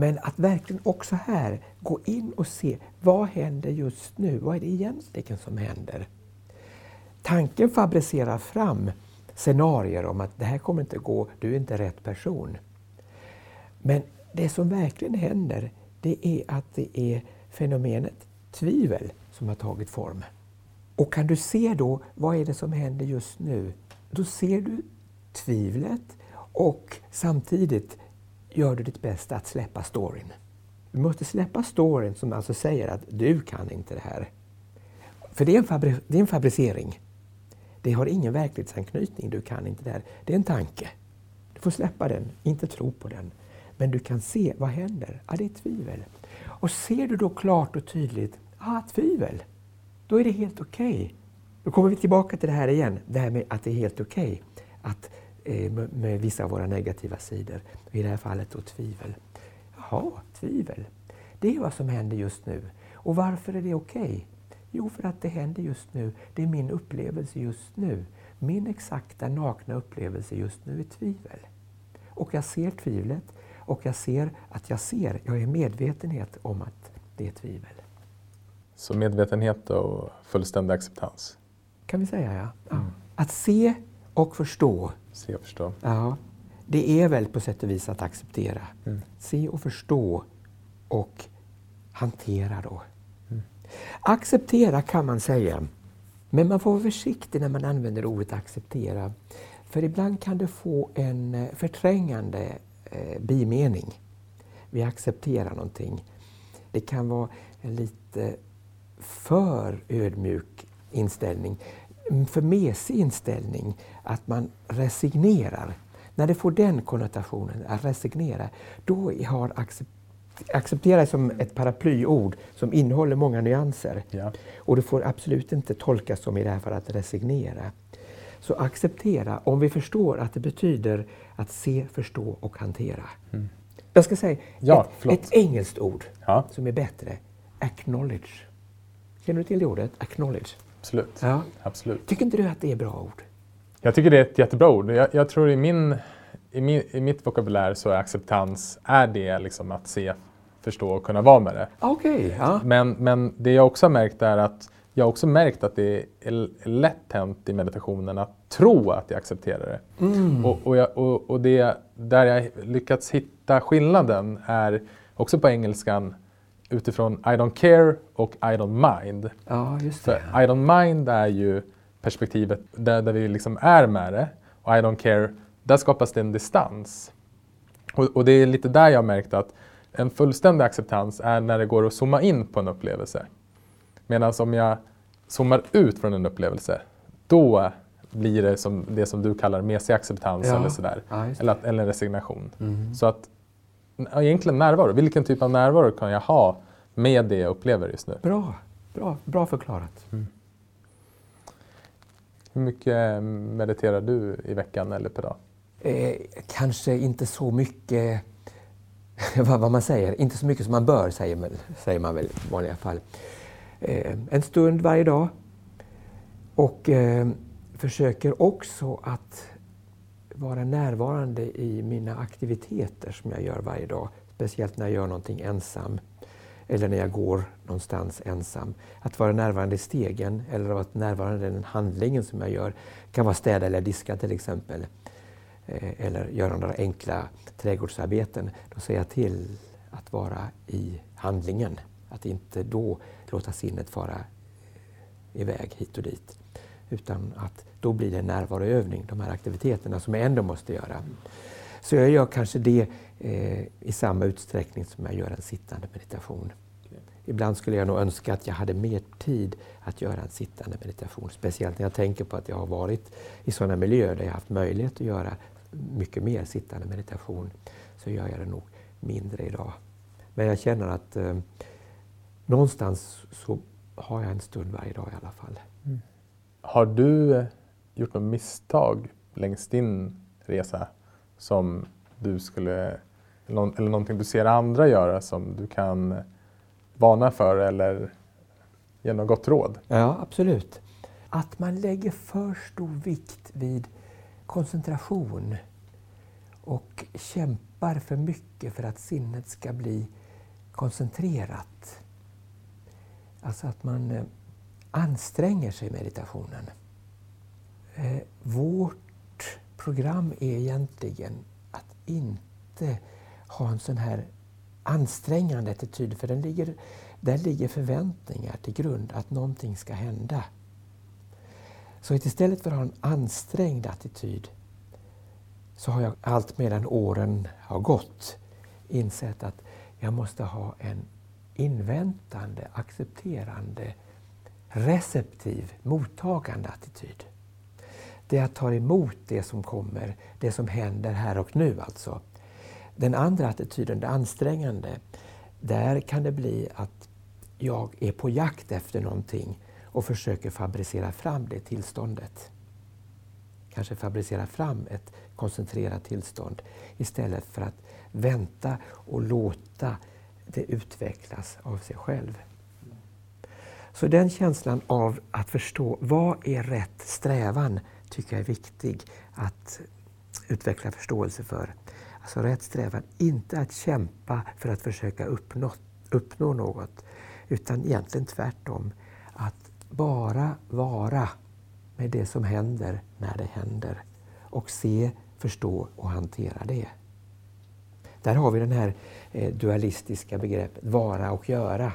Men att verkligen också här gå in och se vad händer just nu? Vad är det egentligen som händer? Tanken fabricerar fram scenarier om att det här kommer inte gå, du är inte rätt person. Men det som verkligen händer, det är att det är fenomenet tvivel som har tagit form. Och kan du se då, vad är det som händer just nu? Då ser du tvivlet och samtidigt gör du ditt bästa att släppa storyn. Du måste släppa storyn som alltså säger att du kan inte det här. För det är en, fabri- det är en fabricering. Det har ingen verklighetsanknytning, du kan inte det här. Det är en tanke. Du får släppa den, inte tro på den. Men du kan se, vad händer? Ja, det är tvivel. Och ser du då klart och tydligt, ja tvivel, då är det helt okej. Då kommer vi tillbaka till det här igen, det här med att det är helt okej att med, med vissa av våra negativa sidor, i det här fallet då tvivel. Jaha, tvivel. Det är vad som händer just nu. Och varför är det okej? Jo, för att det händer just nu. Det är min upplevelse just nu. Min exakta nakna upplevelse just nu är tvivel. Och jag ser tvivlet och jag ser att jag ser, jag är medvetenhet om att det är tvivel. Så medvetenhet och fullständig acceptans. Kan vi säga ja. ja. Att se och förstå, Se och förstå. ja, det är väl på sätt och vis att acceptera. Mm. Se och förstå och hantera då. Acceptera kan man säga, men man får vara försiktig när man använder ordet acceptera. För ibland kan det få en eh, förträngande eh, bimening. Vi accepterar någonting. Det kan vara en lite för ödmjuk inställning, en för mesig inställning, att man resignerar. När det får den konnotationen, att resignera, då har accept acceptera som ett paraplyord som innehåller många nyanser. Ja. Och det får absolut inte tolkas som i det här fallet att resignera. Så acceptera, om vi förstår att det betyder att se, förstå och hantera. Jag ska säga Ja, ett, ett engelskt ord Ja, som är bättre. Acknowledge. Känner du till det ordet? Acknowledge. absolut. Ja. absolut. Tycker inte du att det är bra ord? Jag tycker det är ett jättebra ord. Jag, jag tror i, min, i, min, i mitt vokabulär så är acceptans är det liksom att se, förstå och kunna vara med det. Okej, ja. Men, men det jag också har märkt är att jag har också märkt att det är lätt hänt i meditationen att tro att jag accepterar det. Mm. Och, och, jag, och, och det där jag lyckats hitta skillnaden är också på engelskan utifrån I don't care och I don't mind. Ja, just För det. I don't mind är ju perspektivet där, där vi liksom är med det. Och I don't care, där skapas det en distans. Och, och det är lite där jag märkt att en fullständig acceptans är när det går att zooma in på en upplevelse. Medan om jag zoomar ut från en upplevelse, då blir det som det som du kallar mesig acceptans Ja. eller sådär. Ja. Eller, att, eller resignation. Mhm. Så att egentligen närvaro, vilken typ av närvaro kan jag ha med det jag upplever just nu? Bra, bra, bra förklarat. Hur mycket eh, mediterar du i veckan eller per dag? Eh, kanske inte så mycket, vad, vad man säger, inte så mycket som man bör, säger man, säger man väl i vanliga fall. Eh, en stund varje dag. Och eh, försöker också att vara närvarande i mina aktiviteter som jag gör varje dag. Speciellt när jag gör någonting ensam eller när jag går någonstans ensam. Att vara närvarande i stegen eller att vara närvarande i den handlingen som jag gör. Det kan vara städa eller diska till exempel. Eh, eller göra några enkla trädgårdsarbeten. Då ser jag till att vara i handlingen. Att inte då låta sinnet fara eh, iväg hit och dit. Utan att då blir det en närvaroövning, de här aktiviteterna som jag ändå måste göra. Så jag gör kanske det eh, i samma utsträckning som jag gör en sittande meditation. Ibland skulle jag nog önska att jag hade mer tid att göra en sittande meditation. Speciellt när jag tänker på att jag har varit i sådana miljöer där jag haft möjlighet att göra mycket mer sittande meditation. Så gör jag det nog mindre idag. Men jag känner att eh, någonstans så har jag en stund varje dag i alla fall. Mm. Har du eh, gjort något misstag längs din resa som du skulle, eller någonting du ser andra göra som du kan varna för eller ge något gott råd? Ja, absolut. Att man lägger för stor vikt vid koncentration och kämpar för mycket för att sinnet ska bli koncentrerat. Alltså att man eh, anstränger sig i meditationen. Eh, vårt program är egentligen att inte ha en sån här ansträngande attityd, för den ligger, där ligger förväntningar till grund att någonting ska hända. Så istället för att ha en ansträngd attityd så har jag allt medan åren har gått insett att jag måste ha en inväntande, accepterande, receptiv, mottagande attityd. Det jag tar emot det som kommer, det som händer här och nu alltså. Den andra attityden, det ansträngande, där kan det bli att jag är på jakt efter någonting och försöker fabricera fram det tillståndet. Kanske fabricera fram ett koncentrerat tillstånd istället för att vänta och låta det utvecklas av sig själv. Så den känslan av att förstå vad är rätt strävan tycker jag är viktig att utveckla förståelse för. Så rätt strävan, inte att kämpa för att försöka uppnå, uppnå något, utan egentligen tvärtom. Att bara vara med det som händer när det händer och se, förstå och hantera det. Där har vi det här eh, dualistiska begreppet vara och göra.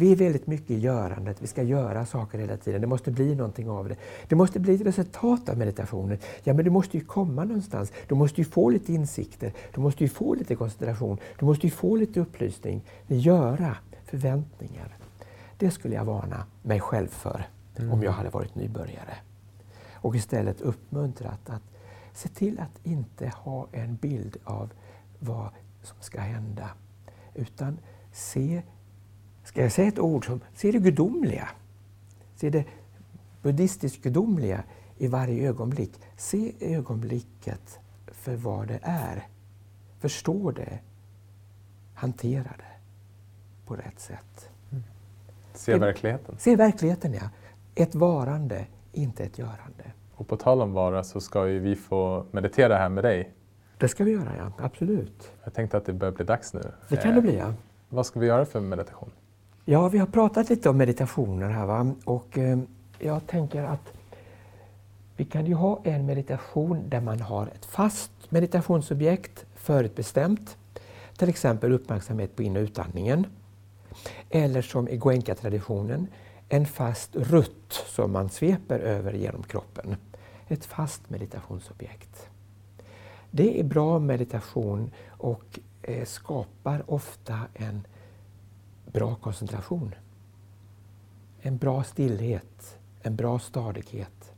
Vi är väldigt mycket i görandet, vi ska göra saker hela tiden. Det måste bli någonting av det. Det måste bli ett resultat av meditationen. Ja, men det måste ju komma någonstans. Du måste ju få lite insikter, du måste ju få lite koncentration, du måste ju få lite upplysning. Göra, förväntningar. Det skulle jag varna mig själv för mm. om jag hade varit nybörjare. Och istället uppmuntrat att se till att inte ha en bild av vad som ska hända. Utan se Ska jag säga ett ord som, se det gudomliga. Se det buddhistiskt gudomliga i varje ögonblick. Se ögonblicket för vad det är. Förstå det. Hantera det på rätt sätt. Mm. Se verkligheten. Se verkligheten, ja. Ett varande, inte ett görande. Och på tal om vara så ska ju vi få meditera här med dig. Det ska vi göra, ja. Absolut. Jag tänkte att det börjar bli dags nu. Det kan det bli, ja. Vad ska vi göra för meditation? Ja, vi har pratat lite om meditationer här va? och eh, jag tänker att vi kan ju ha en meditation där man har ett fast meditationsobjekt förutbestämt. Till exempel uppmärksamhet på in och utandningen. Eller som i Goenka-traditionen, en fast rutt som man sveper över genom kroppen. Ett fast meditationsobjekt. Det är bra meditation och eh, skapar ofta en bra koncentration. En bra stillhet, en bra stadighet.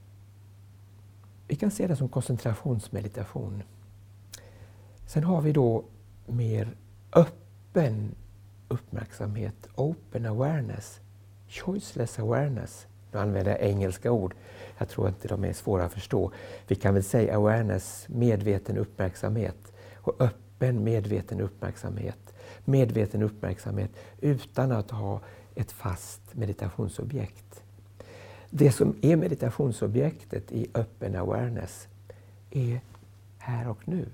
Vi kan se det som koncentrationsmeditation. Sen har vi då mer öppen uppmärksamhet, open awareness, choiceless awareness. Nu använder jag engelska ord. Jag tror inte de är svåra att förstå. Vi kan väl säga awareness, medveten uppmärksamhet och öppen medveten uppmärksamhet medveten uppmärksamhet utan att ha ett fast meditationsobjekt. Det som är meditationsobjektet i öppen awareness är här och nu.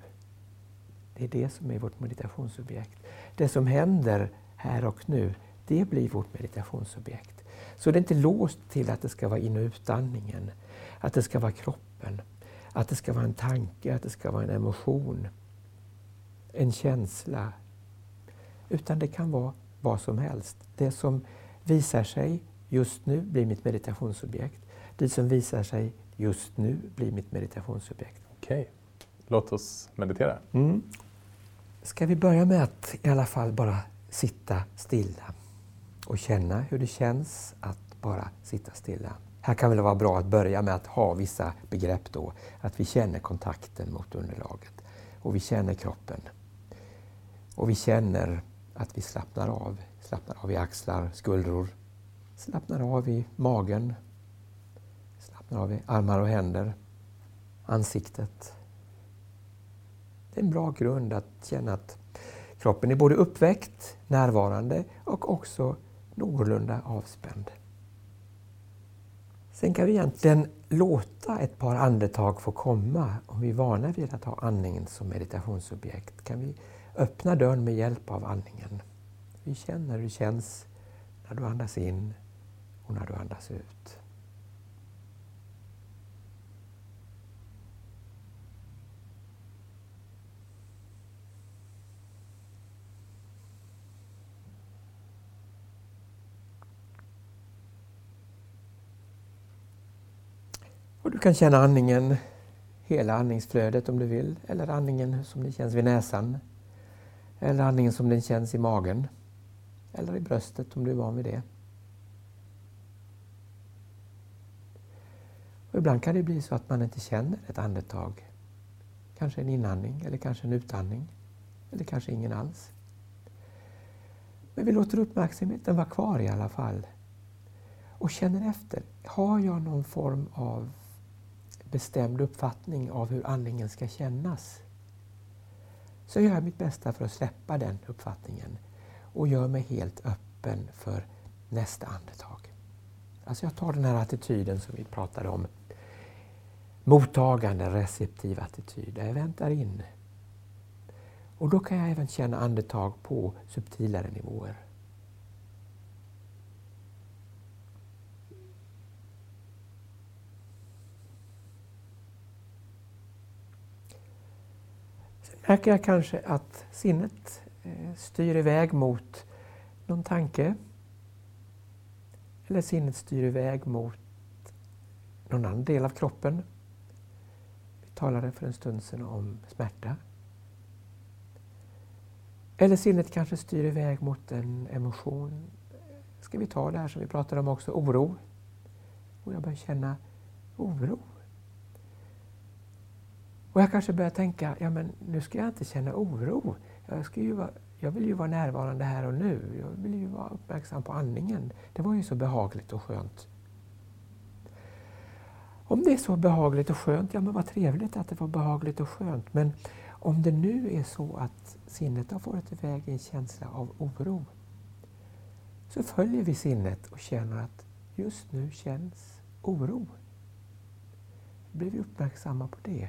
Det är det som är vårt meditationsobjekt. Det som händer här och nu, det blir vårt meditationsobjekt. Så det är inte låst till att det ska vara in och utandningen, att det ska vara kroppen, att det ska vara en tanke, att det ska vara en emotion, en känsla, utan det kan vara vad som helst. Det som visar sig just nu blir mitt meditationsobjekt. Det som visar sig just nu blir mitt meditationsobjekt. Okej, låt oss meditera. Mm. Ska vi börja med att i alla fall bara sitta stilla och känna hur det känns att bara sitta stilla. Här kan det vara bra att börja med att ha vissa begrepp då. Att vi känner kontakten mot underlaget och vi känner kroppen. Och vi känner att vi slappnar av. Slappnar av i axlar, skuldror. Slappnar av i magen. Slappnar av i armar och händer. Ansiktet. Det är en bra grund att känna att kroppen är både uppväckt, närvarande och också någorlunda avspänd. Sen kan vi egentligen låta ett par andetag få komma. Om vi är vana vid att ha andningen som meditationsobjekt kan vi öppna dörren med hjälp av andningen. Vi känner hur det känns när du andas in och när du andas ut. Och du kan känna andningen, hela andningsflödet om du vill, eller andningen som det känns vid näsan. Eller andningen som den känns i magen. Eller i bröstet om du är van vid det. Och ibland kan det bli så att man inte känner ett andetag. Kanske en inandning eller kanske en utandning. Eller kanske ingen alls. Men vi låter uppmärksamheten vara kvar i alla fall. Och känner efter. Har jag någon form av bestämd uppfattning av hur andningen ska kännas så gör jag mitt bästa för att släppa den uppfattningen och gör mig helt öppen för nästa andetag. Alltså jag tar den här attityden som vi pratade om. Mottagande, receptiv attityd, där jag väntar in. Och då kan jag även känna andetag på subtilare nivåer. Märker jag kanske att sinnet eh, styr iväg mot någon tanke. Eller sinnet styr iväg mot någon annan del av kroppen. Vi talade för en stund sedan om smärta. Eller sinnet kanske styr iväg mot en emotion. Ska vi ta det här som vi pratade om också, oro. Och jag börjar känna oro. Och jag kanske börjar tänka, ja men nu ska jag inte känna oro. Jag, ska ju vara, jag vill ju vara närvarande här och nu. Jag vill ju vara uppmärksam på andningen. Det var ju så behagligt och skönt. Om det är så behagligt och skönt, ja men vad trevligt att det var behagligt och skönt. Men om det nu är så att sinnet har farit iväg i en känsla av oro, så följer vi sinnet och känner att just nu känns oro. Då blir vi uppmärksamma på det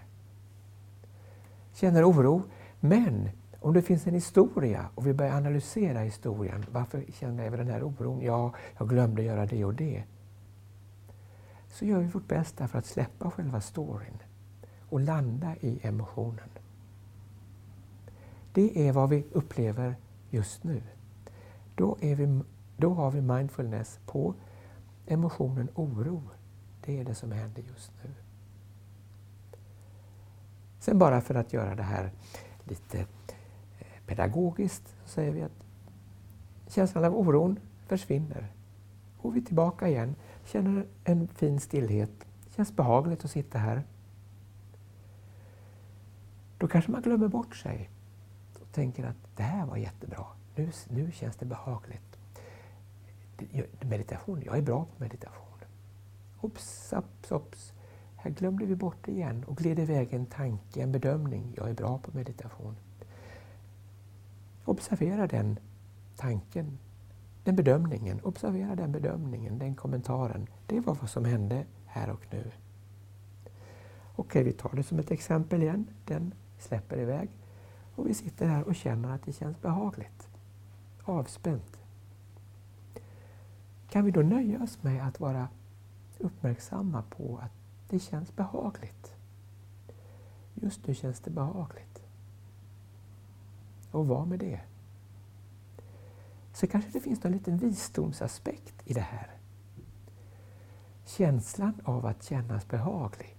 känner oro. Men om det finns en historia och vi börjar analysera historien. Varför känner jag den här oron? Ja, jag glömde göra det och det. Så gör vi vårt bästa för att släppa själva storyn och landa i emotionen. Det är vad vi upplever just nu. Då, är vi, då har vi mindfulness på emotionen oro. Det är det som händer just nu. Sen bara för att göra det här lite eh, pedagogiskt så säger vi att känslan av oron försvinner. Går vi tillbaka igen, känner en fin stillhet. känns behagligt att sitta här. Då kanske man glömmer bort sig och tänker att det här var jättebra. Nu, nu känns det behagligt. Meditation, jag är bra på meditation. Ops, ops, ops. Här glömde vi bort det igen och gled iväg en tanke, en bedömning. Jag är bra på meditation. Observera den tanken, den bedömningen. Observera den bedömningen, den kommentaren. Det var vad som hände här och nu. Okej, vi tar det som ett exempel igen. Den släpper iväg. Och vi sitter här och känner att det känns behagligt. Avspänt. Kan vi då nöja oss med att vara uppmärksamma på att det känns behagligt. Just nu känns det behagligt. Och var med det. så kanske det finns någon liten visdomsaspekt i det här. Känslan av att kännas behaglig,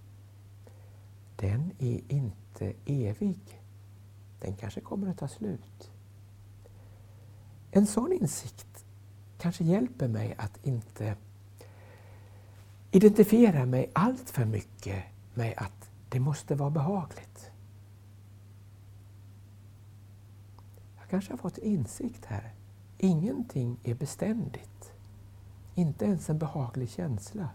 den är inte evig. Den kanske kommer att ta slut. En sån insikt kanske hjälper mig att inte Identifierar mig allt för mycket med att det måste vara behagligt. Jag kanske har fått insikt här. Ingenting är beständigt. Inte ens en behaglig känsla.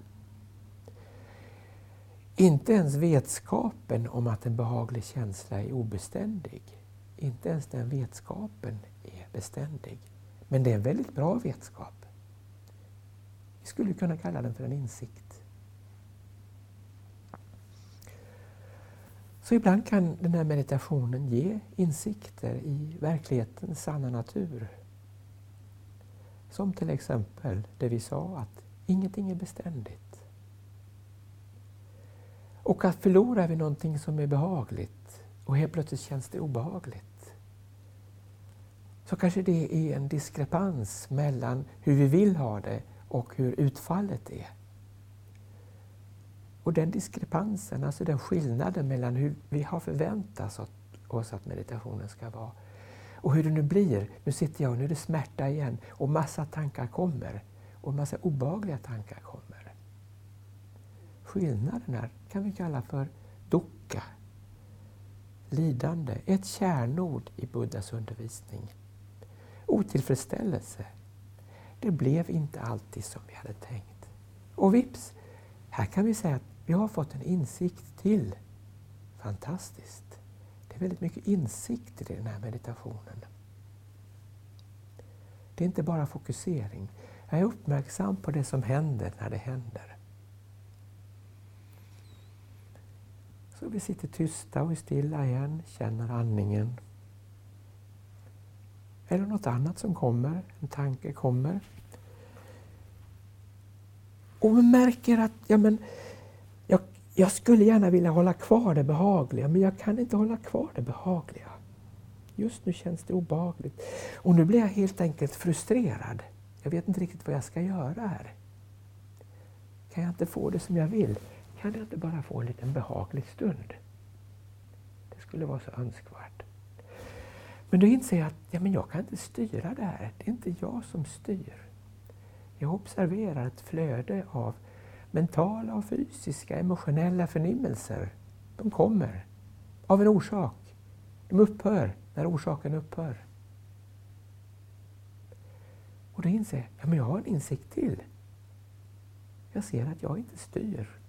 Inte ens vetskapen om att en behaglig känsla är obeständig. Inte ens den vetskapen är beständig. Men det är en väldigt bra vetskap. Vi skulle kunna kalla den för en insikt. Så ibland kan den här meditationen ge insikter i verklighetens sanna natur. Som till exempel det vi sa att ingenting är beständigt. Och att förlorar vi någonting som är behagligt och helt plötsligt känns det obehagligt. Så kanske det är en diskrepans mellan hur vi vill ha det och hur utfallet är. Och den diskrepansen, alltså den skillnaden mellan hur vi har förväntat oss att meditationen ska vara och hur det nu blir. Nu sitter jag och nu är det smärta igen och massa tankar kommer och massa obehagliga tankar kommer. Skillnaden här kan vi kalla för dukkha, lidande, ett kärnord i Buddhas undervisning. Otillfredsställelse. Det blev inte alltid som vi hade tänkt. Och vips, här kan vi säga att vi har fått en insikt till. Fantastiskt. Det är väldigt mycket insikt i den här meditationen. Det är inte bara fokusering. Jag är uppmärksam på det som händer när det händer. Så vi sitter tysta och är stilla igen, känner andningen. Eller något annat som kommer, en tanke kommer. Och vi märker att ja, men, jag, skulle gärna vilja hålla kvar det behagliga, men jag kan inte hålla kvar det behagliga. Just nu känns det obehagligt. Och nu blir jag helt enkelt frustrerad. Jag vet inte riktigt vad jag ska göra här. Kan jag inte få det som jag vill? Kan jag inte bara få en liten behaglig stund? Det skulle vara så önskvärt. Men då inser jag att ja, men jag kan inte styra det här. Det är inte jag som styr. Jag observerar ett flöde av mentala och fysiska, emotionella förnimmelser. De kommer av en orsak. De upphör när orsaken upphör. Och då inser jag, ja, men jag har en insikt till. Jag ser att jag inte styr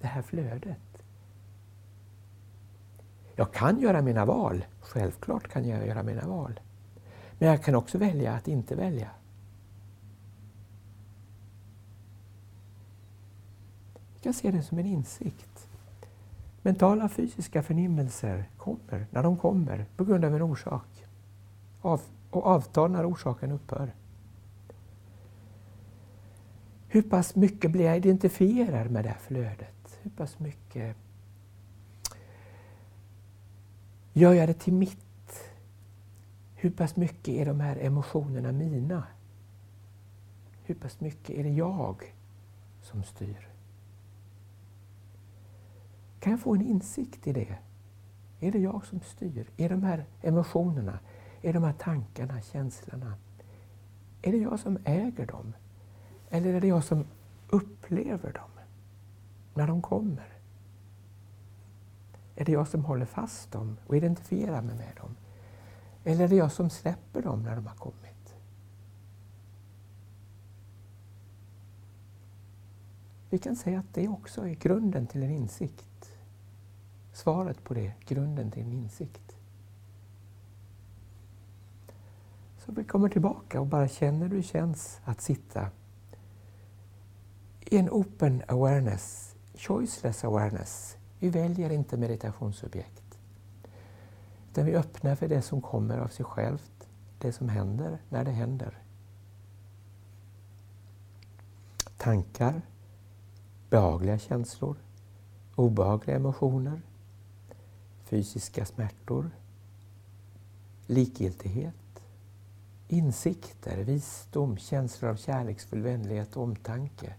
det här flödet. Jag kan göra mina val, självklart kan jag göra mina val. Men jag kan också välja att inte välja. Jag kan se det som en insikt. Mentala fysiska förnimmelser kommer när de kommer på grund av en orsak av, och avtar när orsaken upphör. Hur pass mycket blir jag identifierad med det här flödet? Hur pass mycket gör jag det till mitt? Hur pass mycket är de här emotionerna mina? Hur pass mycket är det jag som styr? Kan jag få en insikt i det? Är det jag som styr? Är de här emotionerna, är de här tankarna, känslorna, är det jag som äger dem? Eller är det jag som upplever dem när de kommer? Är det jag som håller fast dem och identifierar mig med dem? Eller är det jag som släpper dem när de har kommit? Vi kan säga att det också är grunden till en insikt svaret på det, grunden till en insikt. Så vi kommer tillbaka och bara känner hur det känns att sitta i en open awareness, choiceless awareness. Vi väljer inte meditationsobjekt. Utan vi öppnar för det som kommer av sig självt, det som händer när det händer. Tankar, behagliga känslor, obehagliga emotioner, fysiska smärtor, likgiltighet, insikter, visdom, känslor av kärleksfull vänlighet och omtanke.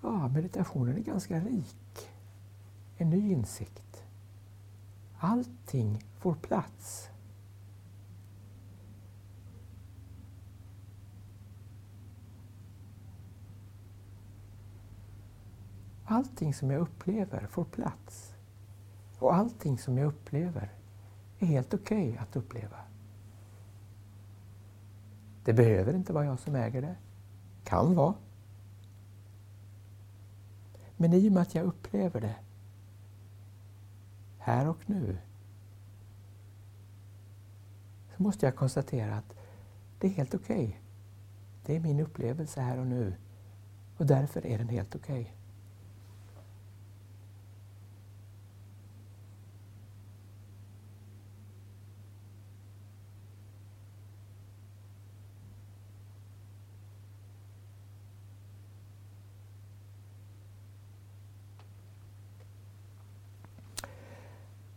Ja, meditationen är ganska rik. En ny insikt. Allting får plats. Allting som jag upplever får plats. Och allting som jag upplever är helt okej okay att uppleva. Det behöver inte vara jag som äger det. Kan vara. Men i och med att jag upplever det här och nu så måste jag konstatera att det är helt okej. Okay. Det är min upplevelse här och nu och därför är den helt okej. Okay.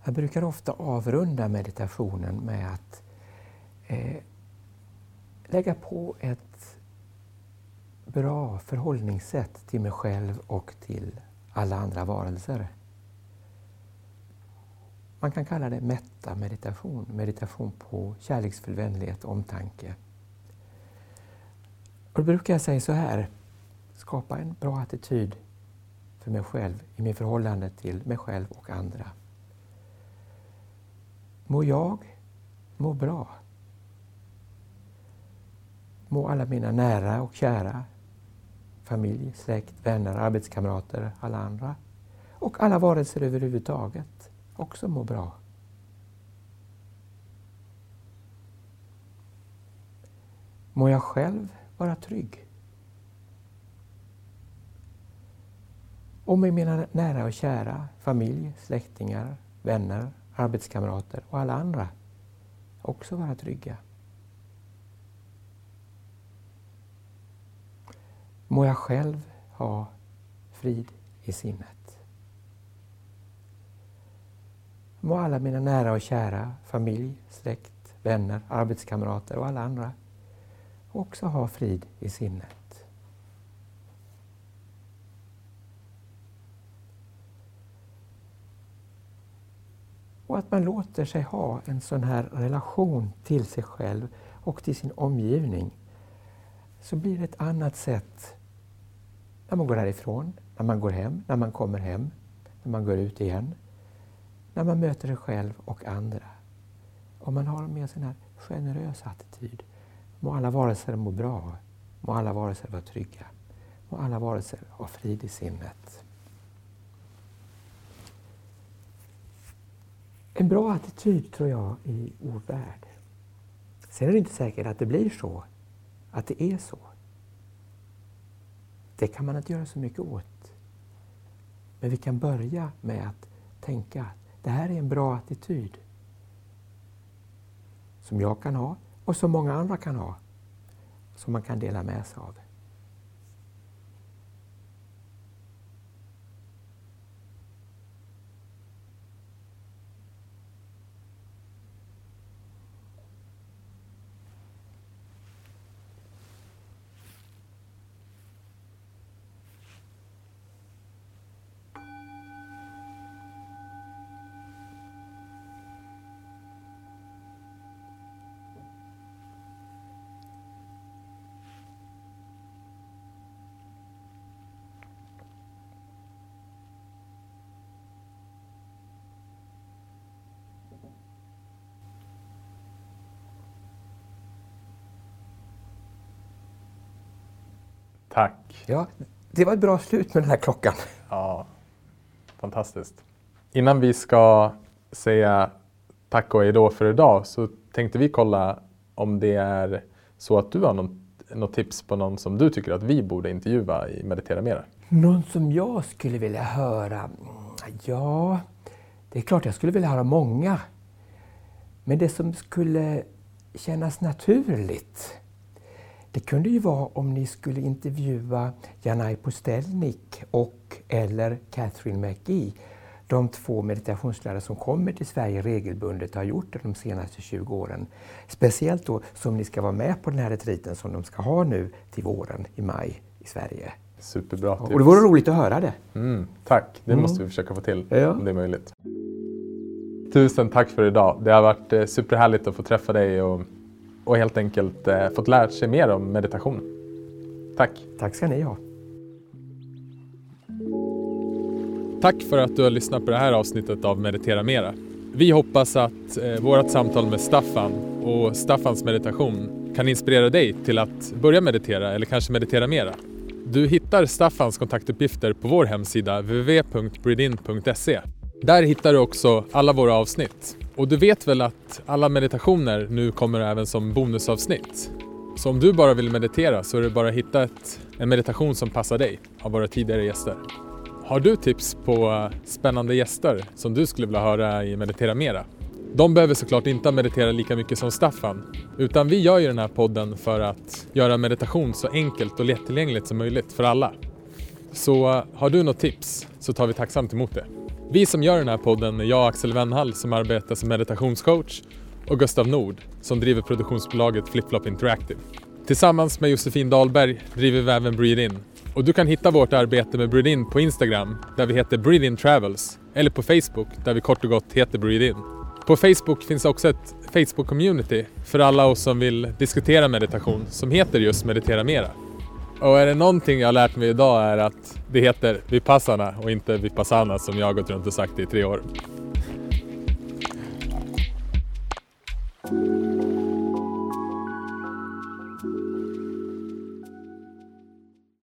Jag brukar ofta avrunda meditationen med att eh, lägga på ett bra förhållningssätt till mig själv och till alla andra varelser. Man kan kalla det mätta meditation, meditation på kärleksfull vänlighet och omtanke. Och då brukar jag säga så här, skapa en bra attityd för mig själv i mitt förhållande till mig själv och andra. Må jag må bra. Må alla mina nära och kära, familj, släkt, vänner, arbetskamrater, alla andra och alla varelser överhuvudtaget också må bra. Må jag själv vara trygg. Och med mina nära och kära, familj, släktingar, vänner, arbetskamrater och alla andra också vara trygga. Må jag själv ha frid i sinnet. Må alla mina nära och kära, familj, släkt, vänner, arbetskamrater och alla andra också ha frid i sinnet. Och att man låter sig ha en sån här relation till sig själv och till sin omgivning. Så blir det ett annat sätt när man går härifrån, när man går hem, när man kommer hem, när man går ut igen. När man möter sig själv och andra. Om man har med sig en här generös attityd. Må alla varelser må bra. Må alla varelser vara trygga. Må alla varelser ha frid i sinnet. En bra attityd tror jag i vår värld. Sen är det inte säkert att det blir så, att det är så. Det kan man inte göra så mycket åt. Men vi kan börja med att tänka att det här är en bra attityd som jag kan ha och som många andra kan ha, som man kan dela med sig av. Tack. Ja, det var ett bra slut med den här klockan. Ja, fantastiskt. Innan vi ska säga tack och hejdå för idag så tänkte vi kolla om det är så att du har något, något tips på någon som du tycker att vi borde intervjua i Meditera Mera? Någon som jag skulle vilja höra? Ja, det är klart jag skulle vilja höra många. Men det som skulle kännas naturligt det kunde ju vara om ni skulle intervjua Janaj Postelnik och eller Catherine McGee. de två meditationslärare som kommer till Sverige regelbundet har gjort det de senaste 20 åren. Speciellt då som ni ska vara med på den här retriten som de ska ha nu till våren i maj i Sverige. Superbra tips. Och det vore roligt att höra det. Mm, tack, det Mm. måste vi försöka få till Ja. om det är möjligt. Tusen tack för idag. Det har varit eh, superhärligt att få träffa dig och, och helt enkelt eh, fått lära sig mer om meditation. Tack! Tack ska ni ha. Tack för att du har lyssnat på det här avsnittet av Meditera Mera. Vi hoppas att eh, vårt samtal med Staffan och Staffans meditation kan inspirera dig till att börja meditera eller kanske meditera mera. Du hittar Staffans kontaktuppgifter på vår hemsida www.breedin.se. Där hittar du också alla våra avsnitt. Och du vet väl att alla meditationer nu kommer även som bonusavsnitt? Så om du bara vill meditera så är det bara att hitta ett, en meditation som passar dig av våra tidigare gäster. Har du tips på eh, spännande gäster som du skulle vilja höra i Meditera Mera? De behöver såklart inte meditera lika mycket som Staffan, utan vi gör ju den här podden för att göra meditation så enkelt och lättillgängligt som möjligt för alla. Så har du något tips så tar vi tacksamt emot det. Vi som gör den här podden är jag Axel Wennhall som arbetar som meditationscoach och Gustav Nord som driver produktionsbolaget Flipflop Interactive. Tillsammans med Josefin Dahlberg driver vi även Breathe In. Och du kan hitta vårt arbete med Breathe In på Instagram där vi heter Breathe In Travels eller på Facebook där vi kort och gott heter Breathe In. På Facebook finns också ett Facebook-community för alla oss som vill diskutera meditation som heter just Meditera Mera. Och är det någonting jag har lärt mig idag är att det heter Vipassana och inte Vipassana som jag har gått runt och sagt i tre år.